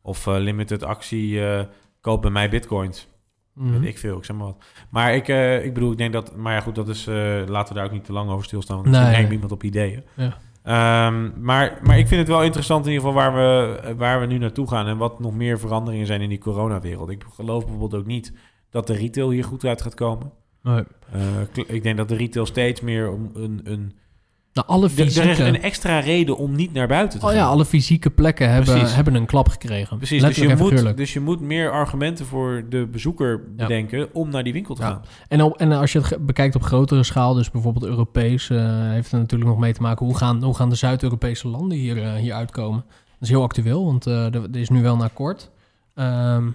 Of eh, limited actie, eh koop bij mij bitcoins. Mhm. Weet ik veel, ik zeg maar wat. Maar ik, eh, ik bedoel, ik denk dat... Maar ja, goed, dat is... eh, laten we daar ook niet te lang over stilstaan, want Nee, misschien brengt nee. iemand op ideeën. Ja. Ehm, maar, maar ik vind het wel interessant in ieder geval waar we, waar we nu naartoe gaan... en wat nog meer veranderingen zijn in die coronawereld. Ik geloof bijvoorbeeld ook niet dat de retail hier goed uit gaat komen. Nee. Eh, ik denk dat de retail steeds meer om een... een Nou, alle er, er is fysieke, een extra reden om niet naar buiten te oh gaan. ja, alle fysieke plekken hebben, Precies. hebben een klap gekregen. Precies, dus je, moet, dus je moet meer argumenten voor de bezoeker Ja. bedenken om naar die winkel te Ja. gaan. En, op, en als je het bekijkt op grotere schaal, dus bijvoorbeeld Europees, eh, heeft er natuurlijk nog mee te maken hoe gaan, hoe gaan de Zuid-Europese landen hier, eh, hier uitkomen. Dat is heel actueel, want eh, er, er is nu wel een akkoord. Ehm,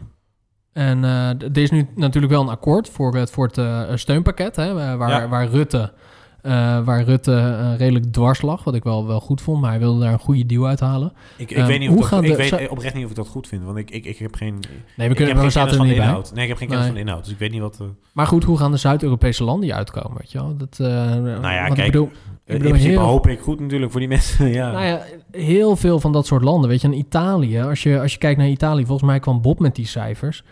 en eh, er is nu natuurlijk wel een akkoord voor het, voor het eh, steunpakket, hè, waar, waar, Ja. waar Rutte, eh, waar Rutte redelijk dwars lag, wat ik wel, wel goed vond, maar hij wilde daar een goede deal uithalen. Ik, ik weet, niet of dat, ik de- weet oprecht niet of ik dat goed vind, want ik, ik, ik heb geen... Nee, we, kunnen, we zaten er niet bij. inhoud. Nee, ik heb geen kennis Nee. van de inhoud, dus ik weet niet wat... Maar goed, hoe gaan de Zuid-Europese landen uitkomen? Weet je wel? Dat, Nou ja, kijk, ik bedoel, in principe heel- hoop ik goed natuurlijk voor die mensen, ja. Nou ja, heel veel van dat soort landen. Weet je, in Italië, als je, als je kijkt naar Italië, volgens mij kwam Bob met die cijfers.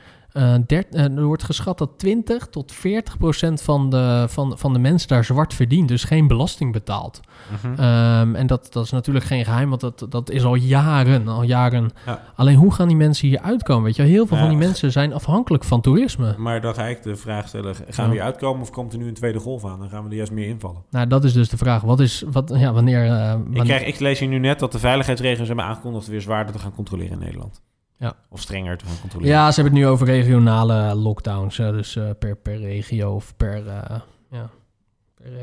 Dert- eh, er wordt geschat dat 20 tot 40 procent van de, van, van de mensen daar zwart verdient, dus geen belasting betaalt. Mhm. Ehm, en dat, dat is natuurlijk geen geheim, want dat, dat is al jaren, al jaren. Ja. Alleen hoe gaan die mensen hier uitkomen? Weet je, heel veel van die mensen zijn afhankelijk van toerisme. Maar dan ga ik de vraag stellen, gaan we hier uitkomen of komt er nu een tweede golf aan? Dan gaan we er juist meer invallen. Nou, dat is dus de vraag. Wat is, wat, ja, wanneer... eh, Ik, krijg, ik lees hier nu net dat de veiligheidsregels hebben aangekondigd weer zwaarder te gaan controleren in Nederland. Ja. Of strenger te gaan controleren. Ja, ze hebben het nu over regionale lockdowns. dus eh, per, per regio of per, eh, ja,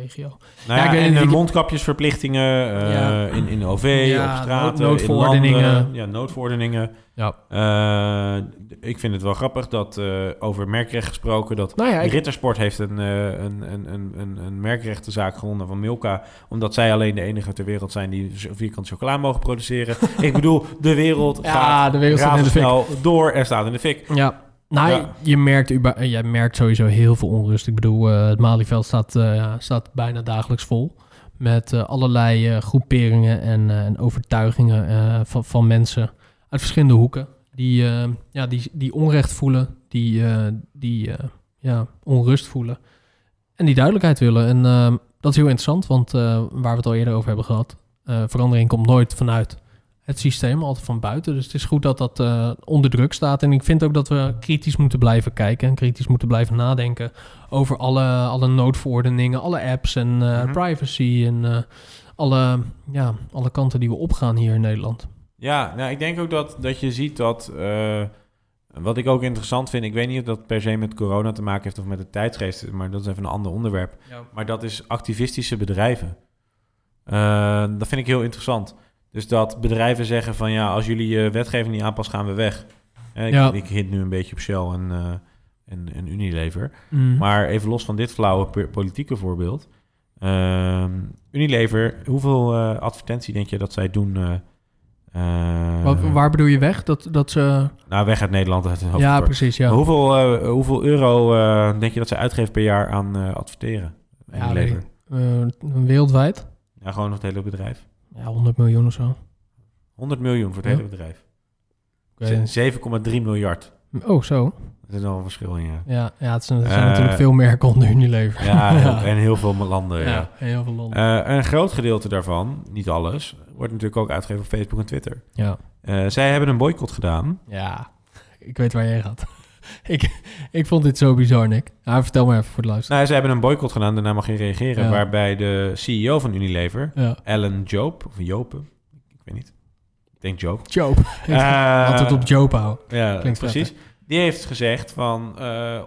regio. Nou Ja, ja, en eh, ik- mondkapjesverplichtingen eh, Ja. in, in OV, Ja, op straten, nood- in noodverordeningen. landen. Ja, noodverordeningen. Ja. Eh, ik vind het wel grappig dat over merkrecht gesproken... dat Nou ik, Rittersport heeft een, een, een, een, een, merkrechtenzaak gewonnen van Milka... omdat zij alleen de enige ter wereld zijn die vierkant chocola mogen produceren. ik bedoel, de wereld Ja, gaat de wereld staat in de fik. razendsnel door en staat in de fik. ja. Nou, Ja. je, merkt, eh, je merkt sowieso heel veel onrust. Ik bedoel, eh, het Malieveld staat, eh, staat bijna dagelijks vol. Met allerlei groeperingen en, en overtuigingen van, van mensen uit verschillende hoeken. Die, ja, die, die onrecht voelen, die, die ja, onrust voelen. En die duidelijkheid willen. En dat is heel interessant, want waar we het al eerder over hebben gehad... eh, verandering komt nooit vanuit het systeem, altijd van buiten. Dus het is goed dat dat eh, onder druk staat. En ik vind ook dat we kritisch moeten blijven kijken... en kritisch moeten blijven nadenken over alle, alle noodverordeningen... alle apps en eh, Mhm. privacy en eh, alle, ja, alle kanten die we opgaan hier in Nederland. Ja, nou, ik denk ook dat, dat je ziet dat... wat ik ook interessant vind... ik weet niet of dat per se met corona te maken heeft... of met de tijdsgeest, maar dat is even een ander onderwerp. Maar dat is activistische bedrijven. Dat vind ik heel interessant. Dus dat bedrijven zeggen van... ja, als jullie je wetgeving niet aanpassen, gaan we weg. Eh, ik, Ja. ik hint nu een beetje op Shell en, eh, en, en Unilever. Mm. Maar even los van dit flauwe po- politieke voorbeeld. ehm, Unilever, hoeveel eh, advertentie denk je dat zij doen? eh, Wat, waar bedoel je weg? Dat, dat ze... Nou, weg uit Nederland. Uit Ja, precies, ja. Maar Hoeveel, hoeveel euro denk je dat zij uitgeven per jaar aan adverteren? Ja, Unilever. Eh, wereldwijd? Ja, gewoon het hele bedrijf. Ja, 100 miljoen of zo. 100 miljoen voor het Ja. hele bedrijf. Ik weet Ze- 7,3 miljard. Oh, zo. Er is nog een verschil in, ja. Ja, ja het zijn, zijn Eh, natuurlijk veel merken onder Unilever. Ja, heel- en heel veel landen, ja. ja, heel veel landen. Eh, een groot gedeelte daarvan, niet alles, wordt natuurlijk ook uitgegeven op Facebook en Twitter. ja. Eh, zij hebben een boycott gedaan. ja, ik weet waar jij gaat. Ik, ik vond dit zo bizar, Nick. Ja, vertel maar even voor de luisteraar. Nou, zij hebben een boycott gedaan, daarna mag je reageren. Ja. Waarbij de CEO van Unilever, Ja. Alan Joop, of Jopen, ik weet niet. Ik denk Joop. Jope. Eh, Altijd op Jope houden. Ja, Klinkt precies. Die heeft gezegd van, eh,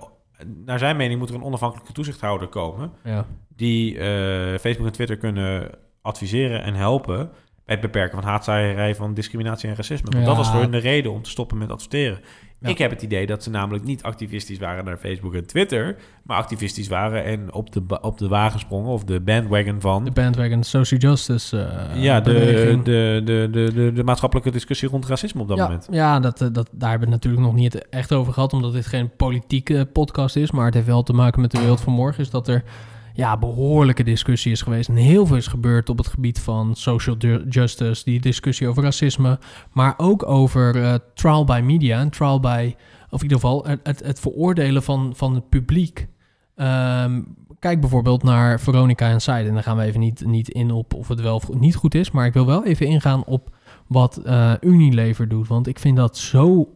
naar zijn mening moet er een onafhankelijke toezichthouder komen... Ja. die eh, Facebook en Twitter kunnen adviseren en helpen... het beperken van haatzaaierij, van discriminatie en racisme. Want Ja. dat was voor hun de reden om te stoppen met adverteren. Ja. Ik heb het idee dat ze namelijk niet activistisch waren naar Facebook en Twitter... maar activistisch waren en op de, op de wagen sprongen of de bandwagon van... De bandwagon Social Justice eh, ja, de, de, de, de, de maatschappelijke discussie rond racisme op dat ja, moment. Ja, dat, eh, dat, daar hebben we het natuurlijk nog niet echt over gehad, omdat dit geen politieke podcast is. Maar het heeft wel te maken met de wereld van morgen. Is dat er ja, behoorlijke discussie is geweest. En heel veel is gebeurd op het gebied van social ju- justice. Die discussie over racisme. Maar ook over eh, trial by media. En trial by, of in ieder geval, het, het, veroordelen van, van het publiek. Ehm, kijk bijvoorbeeld naar Veronica Inside. En dan gaan we even niet, niet in op of het wel of niet goed is. Maar ik wil wel even ingaan op wat eh, Unilever doet. Want ik vind dat zo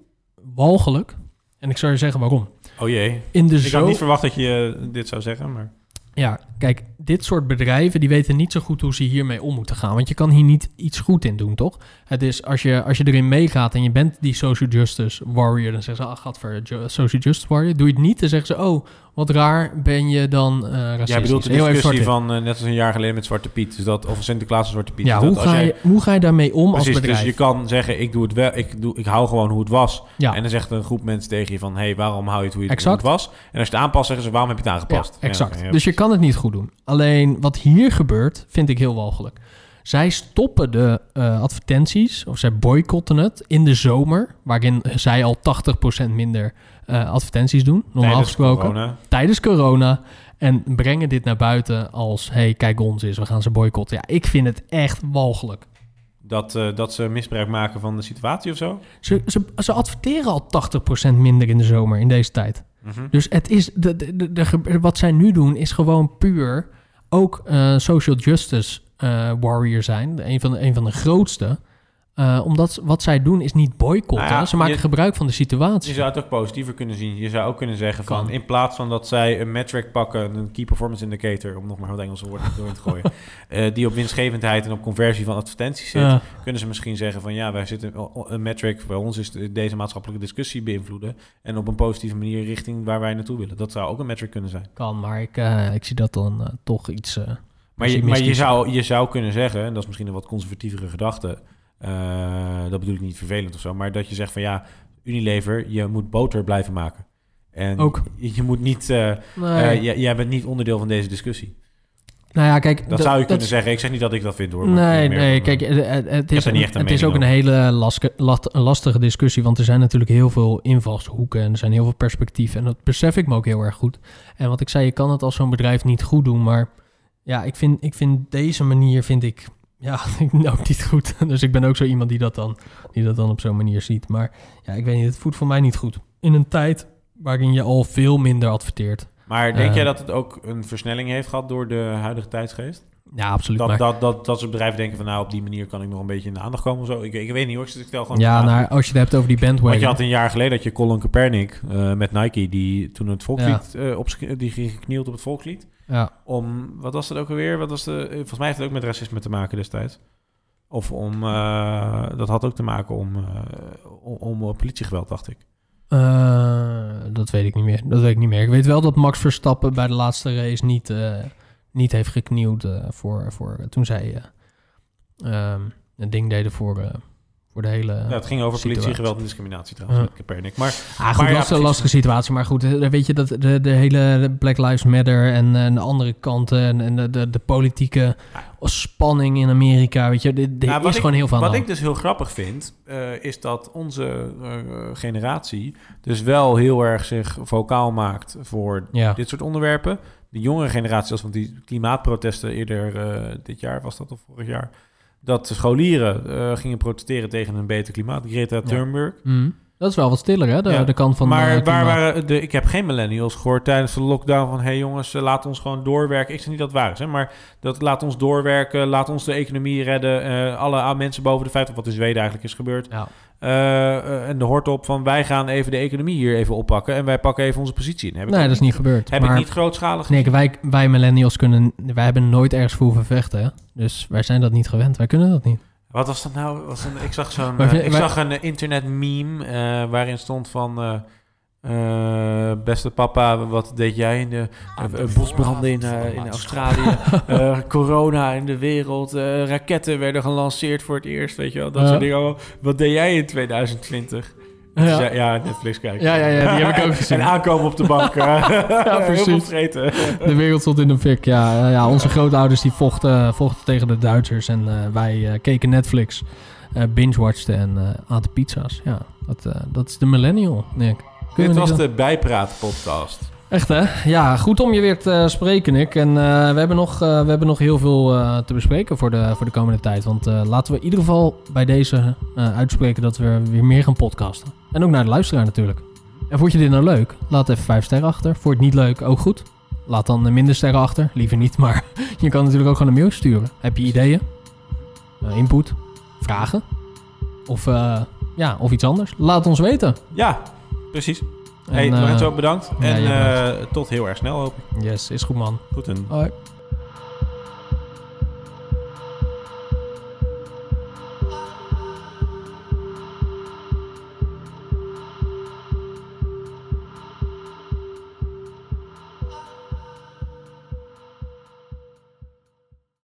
walgelijk. En ik zou je zeggen waarom. Oh jee. In de Ik had zo niet verwacht dat je dit zou zeggen, maar... Ja, kijk, dit soort bedrijven die weten niet zo goed hoe ze hiermee om moeten gaan. Want je kan hier niet iets goed in doen, toch? Het is als je, als je erin meegaat en je bent die social justice warrior, dan zeggen ze, ah, gadver, social justice warrior. Doe je het niet, dan zeggen ze, oh, wat raar ben je dan eh racistisch. Jij bedoelt de discussie van, eh, net als een jaar geleden met Zwarte Piet. Dus dat, of Sinterklaas en Zwarte Piet. Ja, Dus hoe dat ga, jij- je, hoe ga je daarmee om als Precies, bedrijf? dus je kan zeggen, ik doe het wel, ik, doe, ik hou gewoon hoe het was. ja, En dan zegt een groep mensen tegen je van, hé, hey, waarom hou je het hoe, je, Exact. hoe het was? En als je het aanpast, zeggen ze, waarom heb je het ja, aangepast? exact. ja. Dus je kan het niet goed doen. Alleen wat hier gebeurt, vind ik heel walgelijk. Zij stoppen de eh, advertenties, of zij boycotten het in de zomer, waarin zij al 80% minder eh, advertenties doen, normaal Tijdens gesproken, corona. tijdens corona. En brengen dit naar buiten als, hey, kijk ons eens, we gaan ze boycotten. Ja, ik vind het echt walgelijk. Dat, eh, dat ze misbruik maken van de situatie of zo? Ze, ze, ze adverteren al 80% minder in de zomer in deze tijd. Mhm. Dus het is de, de, de, wat zij nu doen is gewoon puur ook social justice warrior zijn. Een van de, een van de grootste. Eh, omdat wat zij doen is niet boycotten. Nou ja, Ze maken je- gebruik van de Je situatie. zou het ook positiever kunnen zien. Je zou ook kunnen zeggen Kan. van... in plaats van dat zij een metric pakken... een key performance indicator... om nog maar wat Engelse woorden doorheen te gooien... eh, die op winstgevendheid en op conversie van advertenties zit... Ja, kunnen ze misschien zeggen van... ja, wij zitten een metric... bij ons is de- deze maatschappelijke discussie beïnvloeden... en op een positieve manier richting waar wij naartoe willen. Dat zou ook een metric kunnen zijn. kan, maar ik, eh, ik zie dat dan eh, toch iets... Maar je, maar je, zou, je zou kunnen zeggen... en dat is misschien een wat conservatievere gedachte... eh, dat bedoel ik niet vervelend of zo... maar dat je zegt van ja... Unilever, je moet boter blijven maken. En Ook. Je, moet niet... eh, Nee. Eh, jij, bent niet onderdeel van deze discussie. nou ja, kijk... Dat, zou je kunnen zeggen. Ik zeg niet dat ik dat vind hoor. maar Nee, nee, van, kijk, het, is, niet echt een het is ook een hele laske- lat- lastige discussie, want er zijn natuurlijk heel veel invalshoeken en er zijn heel veel perspectieven en dat besef ik me ook heel erg goed. En wat ik zei, je kan het als zo'n bedrijf niet goed doen, maar ja, ik vind, ik vind deze manier, vind ik, ja, ook niet goed. Dus ik ben ook zo iemand die dat dan, die dat dan op zo'n manier ziet. Maar ja, ik weet niet, het voelt voor mij niet goed. In een tijd waarin je al veel minder adverteert. Maar denk eh, jij dat het ook een versnelling heeft gehad door de huidige tijdsgeest? Ja, absoluut. Dat, maar, dat, dat, dat soort bedrijven denken van nou, op die manier kan ik nog een beetje in de aandacht komen of zo. Ik, ik weet niet hoor, ik stel gewoon... ja, nou, als je het hebt over die bandwagon. Want je had een jaar geleden dat je Colin Kaepernick eh, met Nike, die toen het volkslied, eh, op, die ging geknield op het volkslied. ja. Om, wat was dat ook alweer? Wat was de, eh, volgens mij heeft het ook met racisme te maken destijds. Of om, dat had ook te maken om, om, om politiegeweld, dacht ik. Dat weet ik niet meer. Dat weet ik niet meer. Ik weet wel dat Max Verstappen bij de laatste race niet, niet heeft geknield eh, voor, voor toen zij ehm, een ding deden voor, eh, voor de hele. Ja, het ging over situatie. politiegeweld en discriminatie trouwens, Ja. Kaepernick. Maar Ah, goed, Maar ja, dat is een precies. lastige situatie. Maar goed, weet je dat de, de hele Black Lives Matter en, en de andere kanten en, en de, de, de politieke spanning in Amerika, weet je, dit- er Nou, is ik- gewoon heel veel aan Wat ik dus heel grappig vind, is dat onze generatie dus wel heel erg zich vocaal maakt voor Ja. dit soort onderwerpen. De jongere generatie, zoals van die klimaatprotesten eerder eh, dit jaar, was dat of vorig jaar, dat de scholieren eh, gingen protesteren tegen een beter klimaat. Greta Thunberg. Mm. Dat is wel wat stiller, hè? De, Ja. de kant van. maar eh, waar waren de, ik heb geen millennials gehoord tijdens de lockdown van... hé hey jongens, laat ons gewoon doorwerken. Ik zeg niet dat het waar is, hè, maar dat laat ons doorwerken. Laat ons de economie redden. alle mensen boven de 50, wat in Zweden eigenlijk is gebeurd. Ja. Eh, en de hoort op van wij gaan even de economie hier even oppakken... en wij pakken even onze positie in. Heb ik Nee, dat is niet gebeurd. Heb maar... ik niet grootschalig Nee, wij, wij millennials kunnen... Wij hebben nooit ergens voor hoeven vechten, hè? Dus wij zijn dat niet gewend. Wij kunnen dat niet. Wat was dat nou? Was een, ik zag zo'n eh, ik zag een internet meme eh, waarin stond van eh, beste papa, wat deed jij in de eh, eh, bosbranden in, in Australië, corona in de wereld, raketten werden gelanceerd voor het eerst, weet je wel, dat soort dingen. allemaal. Wat deed jij in 2020? Ja. Ja, ja Netflix kijken. Ja, ja, ja, die heb ik ook gezien. en aankomen op de bank. ja, precies. De wereld stond in de fik. Ja, ja onze grootouders die vochten, vochten tegen de Duitsers. En wij keken Netflix, binge-watchten en aten pizza's. Ja, dat, dat is de millennial, Nick. Dit was de Bijpraat podcast. Echt hè? Ja, goed om je weer te spreken, Nick. En eh, we, hebben nog, eh, we hebben nog heel veel eh, te bespreken voor de, voor de komende tijd. Want eh, laten we in ieder geval bij deze eh, uitspreken dat we weer meer gaan podcasten. En ook naar de luisteraar natuurlijk. En vond je dit nou leuk? Laat even vijf sterren achter. Vond je het niet leuk? Ook goed. Laat dan eh, minder sterren achter. Liever niet, maar je kan natuurlijk ook gewoon een mail sturen. Heb je ideeën? Eh, input? Vragen? Of, eh, ja, of iets anders? Laat ons weten. Ja, precies. Hey, eh, Lorenzo, bedankt. ja, En eh, tot heel erg snel, hoop ik. Yes, is goed man. Goed en Hoi.